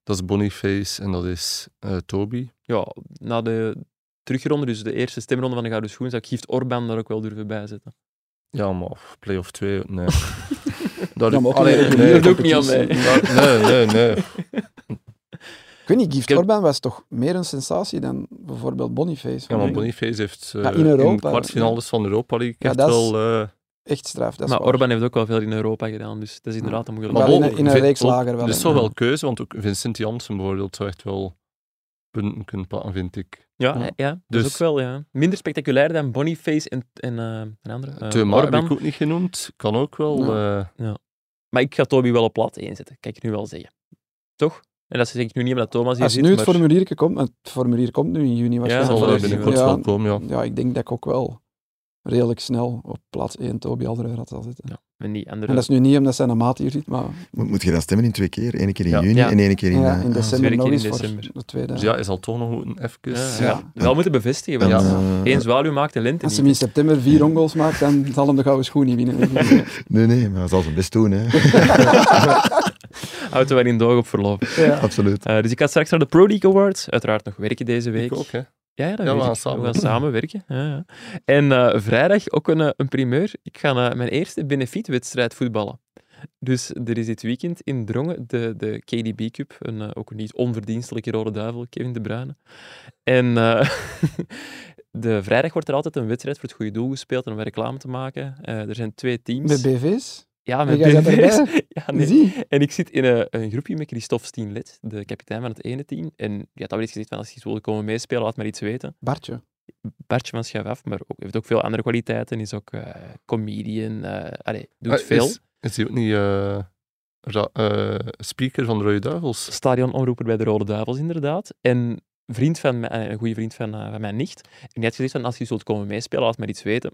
dat is Boniface en dat is eh, Toby. Ja, na de terugronde, dus de eerste stemronde van de Gouden Schoen, zou ik Gift Orban daar ook wel durven bijzetten. Ja, maar play-off 2, nee. Daar Ja, maar ook Allee, in de nee, reguliere dat doe ik niet aan mee. nee, nee, nee. Ik weet niet, Gift Ik heb- Orban was toch meer een sensatie dan bijvoorbeeld Boniface. Ja, maar. Boniface heeft eh, Ja, in Europa, de kwartfinales van Europa League Ja, echt dat is- wel... eh, Echt straf, dat is Maar waar. Orban heeft ook wel veel in Europa gedaan, dus dat is inderdaad een moeilijk. Wel Maar in een- in reeks lager wel, Er is toch Ja. wel keuze, want ook Vincent Janssen bijvoorbeeld zou echt wel punten kunnen pakken, vind ik. Ja, Ja. ja, dat is Dus- ook wel, ja. Minder spectaculair dan Boniface en, en eh, een andere. eh, heb Orban. ik ook niet genoemd. Kan ook wel. eh, Maar ik ga Toby wel op plat 1 zetten, kan ik nu wel zeggen. Toch? En dat zeg ik nu niet omdat Thomas hier Als zit, nu het maar- formulier komt, het formulier komt nu in juni Ja, waarschijnlijk. zal zal er binnenkort ja, wel komen, ja. ja, ik denk dat ik ook wel redelijk snel op plaats 1 Toby Alderweireld zal zitten. Ja, en die andere... En dat is nu niet omdat zijn maat hier zit, maar Moet, moet je dan stemmen in twee keer? Eén keer in Ja. juni Ja. en één keer in... ja, eh, in december nog keer eens in voor december. de tweede. Dus ja, hij zal toch nog moeten even... Ja, Ja. ja. Wel moeten bevestigen, want eh, één zwaluw maakt de lente Als hij in september vier ongoals maakt, dan zal hem de gouden schoen niet winnen. Nee, nee, maar hij zal zijn best doen, hè. Houden wij in doog op verloop. ja. Absoluut. Eh, dus ik ga straks naar de Pro League Awards. Uiteraard nog werken deze week. Ik ook, hè. Ja, ja, dat Ja, we gaan samen We gaan werken. samenwerken. Ja, ja. En eh, vrijdag ook een, eh, een primeur. Ik ga eh, mijn eerste benefietwedstrijd voetballen. Dus er is dit weekend in Drongen de, de KDB Cup, een, ook een niet onverdienstelijke rode duivel, Kevin De Bruyne. En eh, de vrijdag wordt er altijd een wedstrijd voor het goede doel gespeeld en om reclame te maken. Eh, er zijn twee teams. Met BV's? Ja, En met erbij? Ja, nee. Zie. En ik zit in een, een groepje met Christophe Stienlet, de kapitein van het ene team. En die had al eens gezegd van als je iets wil komen meespelen, laat maar iets weten. Bartje. Bartje van Schuif af, maar ook, heeft ook veel andere kwaliteiten. Is ook eh, comedian, eh allee, doet Ah, veel. Is, is hij ook niet eh, eh, speaker van de Rode Duivels? Stadionomroeper bij de Rode Duivels, inderdaad. En vriend van mij, eh, een goede vriend van, eh, van mijn nicht. En die had gezegd van als je zult komen meespelen, laat maar iets weten.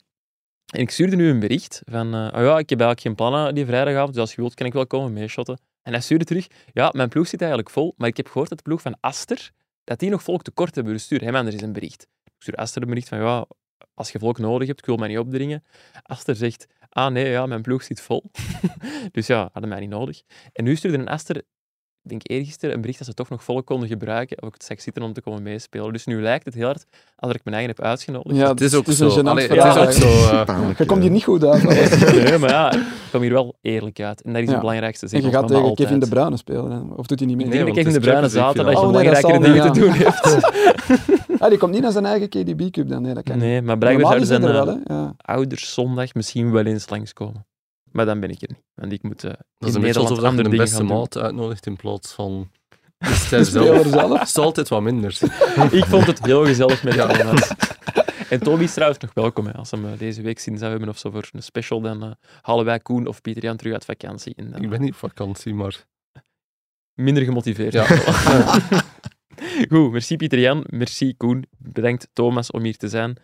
En ik stuurde nu een bericht van, oh ja, ik heb eigenlijk geen plannen die vrijdagavond, dus als je wilt kan ik wel komen meeshotten. En hij stuurde terug, ja, mijn ploeg zit eigenlijk vol, maar ik heb gehoord dat de ploeg van Aster, dat die nog volk tekort hebben, dus stuur hem anders een bericht. Ik stuur Aster een bericht van, ja, als je volk nodig hebt, ik wil mij niet opdringen. Aster zegt, ah nee, ja, mijn ploeg zit vol. dus ja, hadden mij niet nodig. En nu stuurde een Aster, denk eergisteren, een bericht dat ze toch nog volk konden gebruiken, ook het seks zitten om te komen meespelen. Dus nu lijkt het heel hard alsof ik mijn eigen heb uitgenodigd. Ja, Het is ook een zo. Allee, het is ook zo... eh, Je komt eh. hier niet goed uit. Nee, maar ja, ik kom hier wel eerlijk uit. En dat is Ja. het belangrijkste. En zeg je ons gaat tegen altijd. Kevin De Bruyne spelen, hè? of doet hij niet mee? Ik Nee, denk dat want Kevin De Bruyne zaterdag nog Oh, nee, belangrijkere dingen te doen heeft. Ah, die komt niet naar zijn eigen KDB Cup dan, nee, dat kan niet. Nee, maar blijkbaar zouden zijn? Ja. ouders zondag misschien wel eens langskomen. Maar dan ben ik er niet. Want ik moet uh, Dat is in een beetje Nederland alsof je dingen beste maat uitnodigt in plaats van de De speler zelf. zelf. Het is altijd wat minder. Ik vond het heel gezellig met Ja. En Toby is trouwens nog welkom. Hè. Als we hem eh, deze week zien zou hebben of zo voor een special, dan eh, halen wij Koen of Pieter Jan terug uit vakantie. En dan, Ik ben niet op vakantie, maar... minder gemotiveerd. Ja. Goed, merci Pieter Jan, merci Koen. Bedankt Thomas om hier te zijn.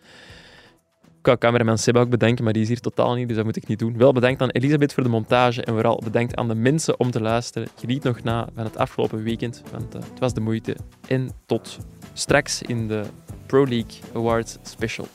Kan cameraman Seba ook bedanken, maar die is hier totaal niet, dus dat moet ik niet doen. Wel bedankt aan Elisabeth voor de montage en vooral bedankt aan de mensen om te luisteren. Geniet nog na van het afgelopen weekend, want uh, het was de moeite. En tot straks in de Pro League Awards Special.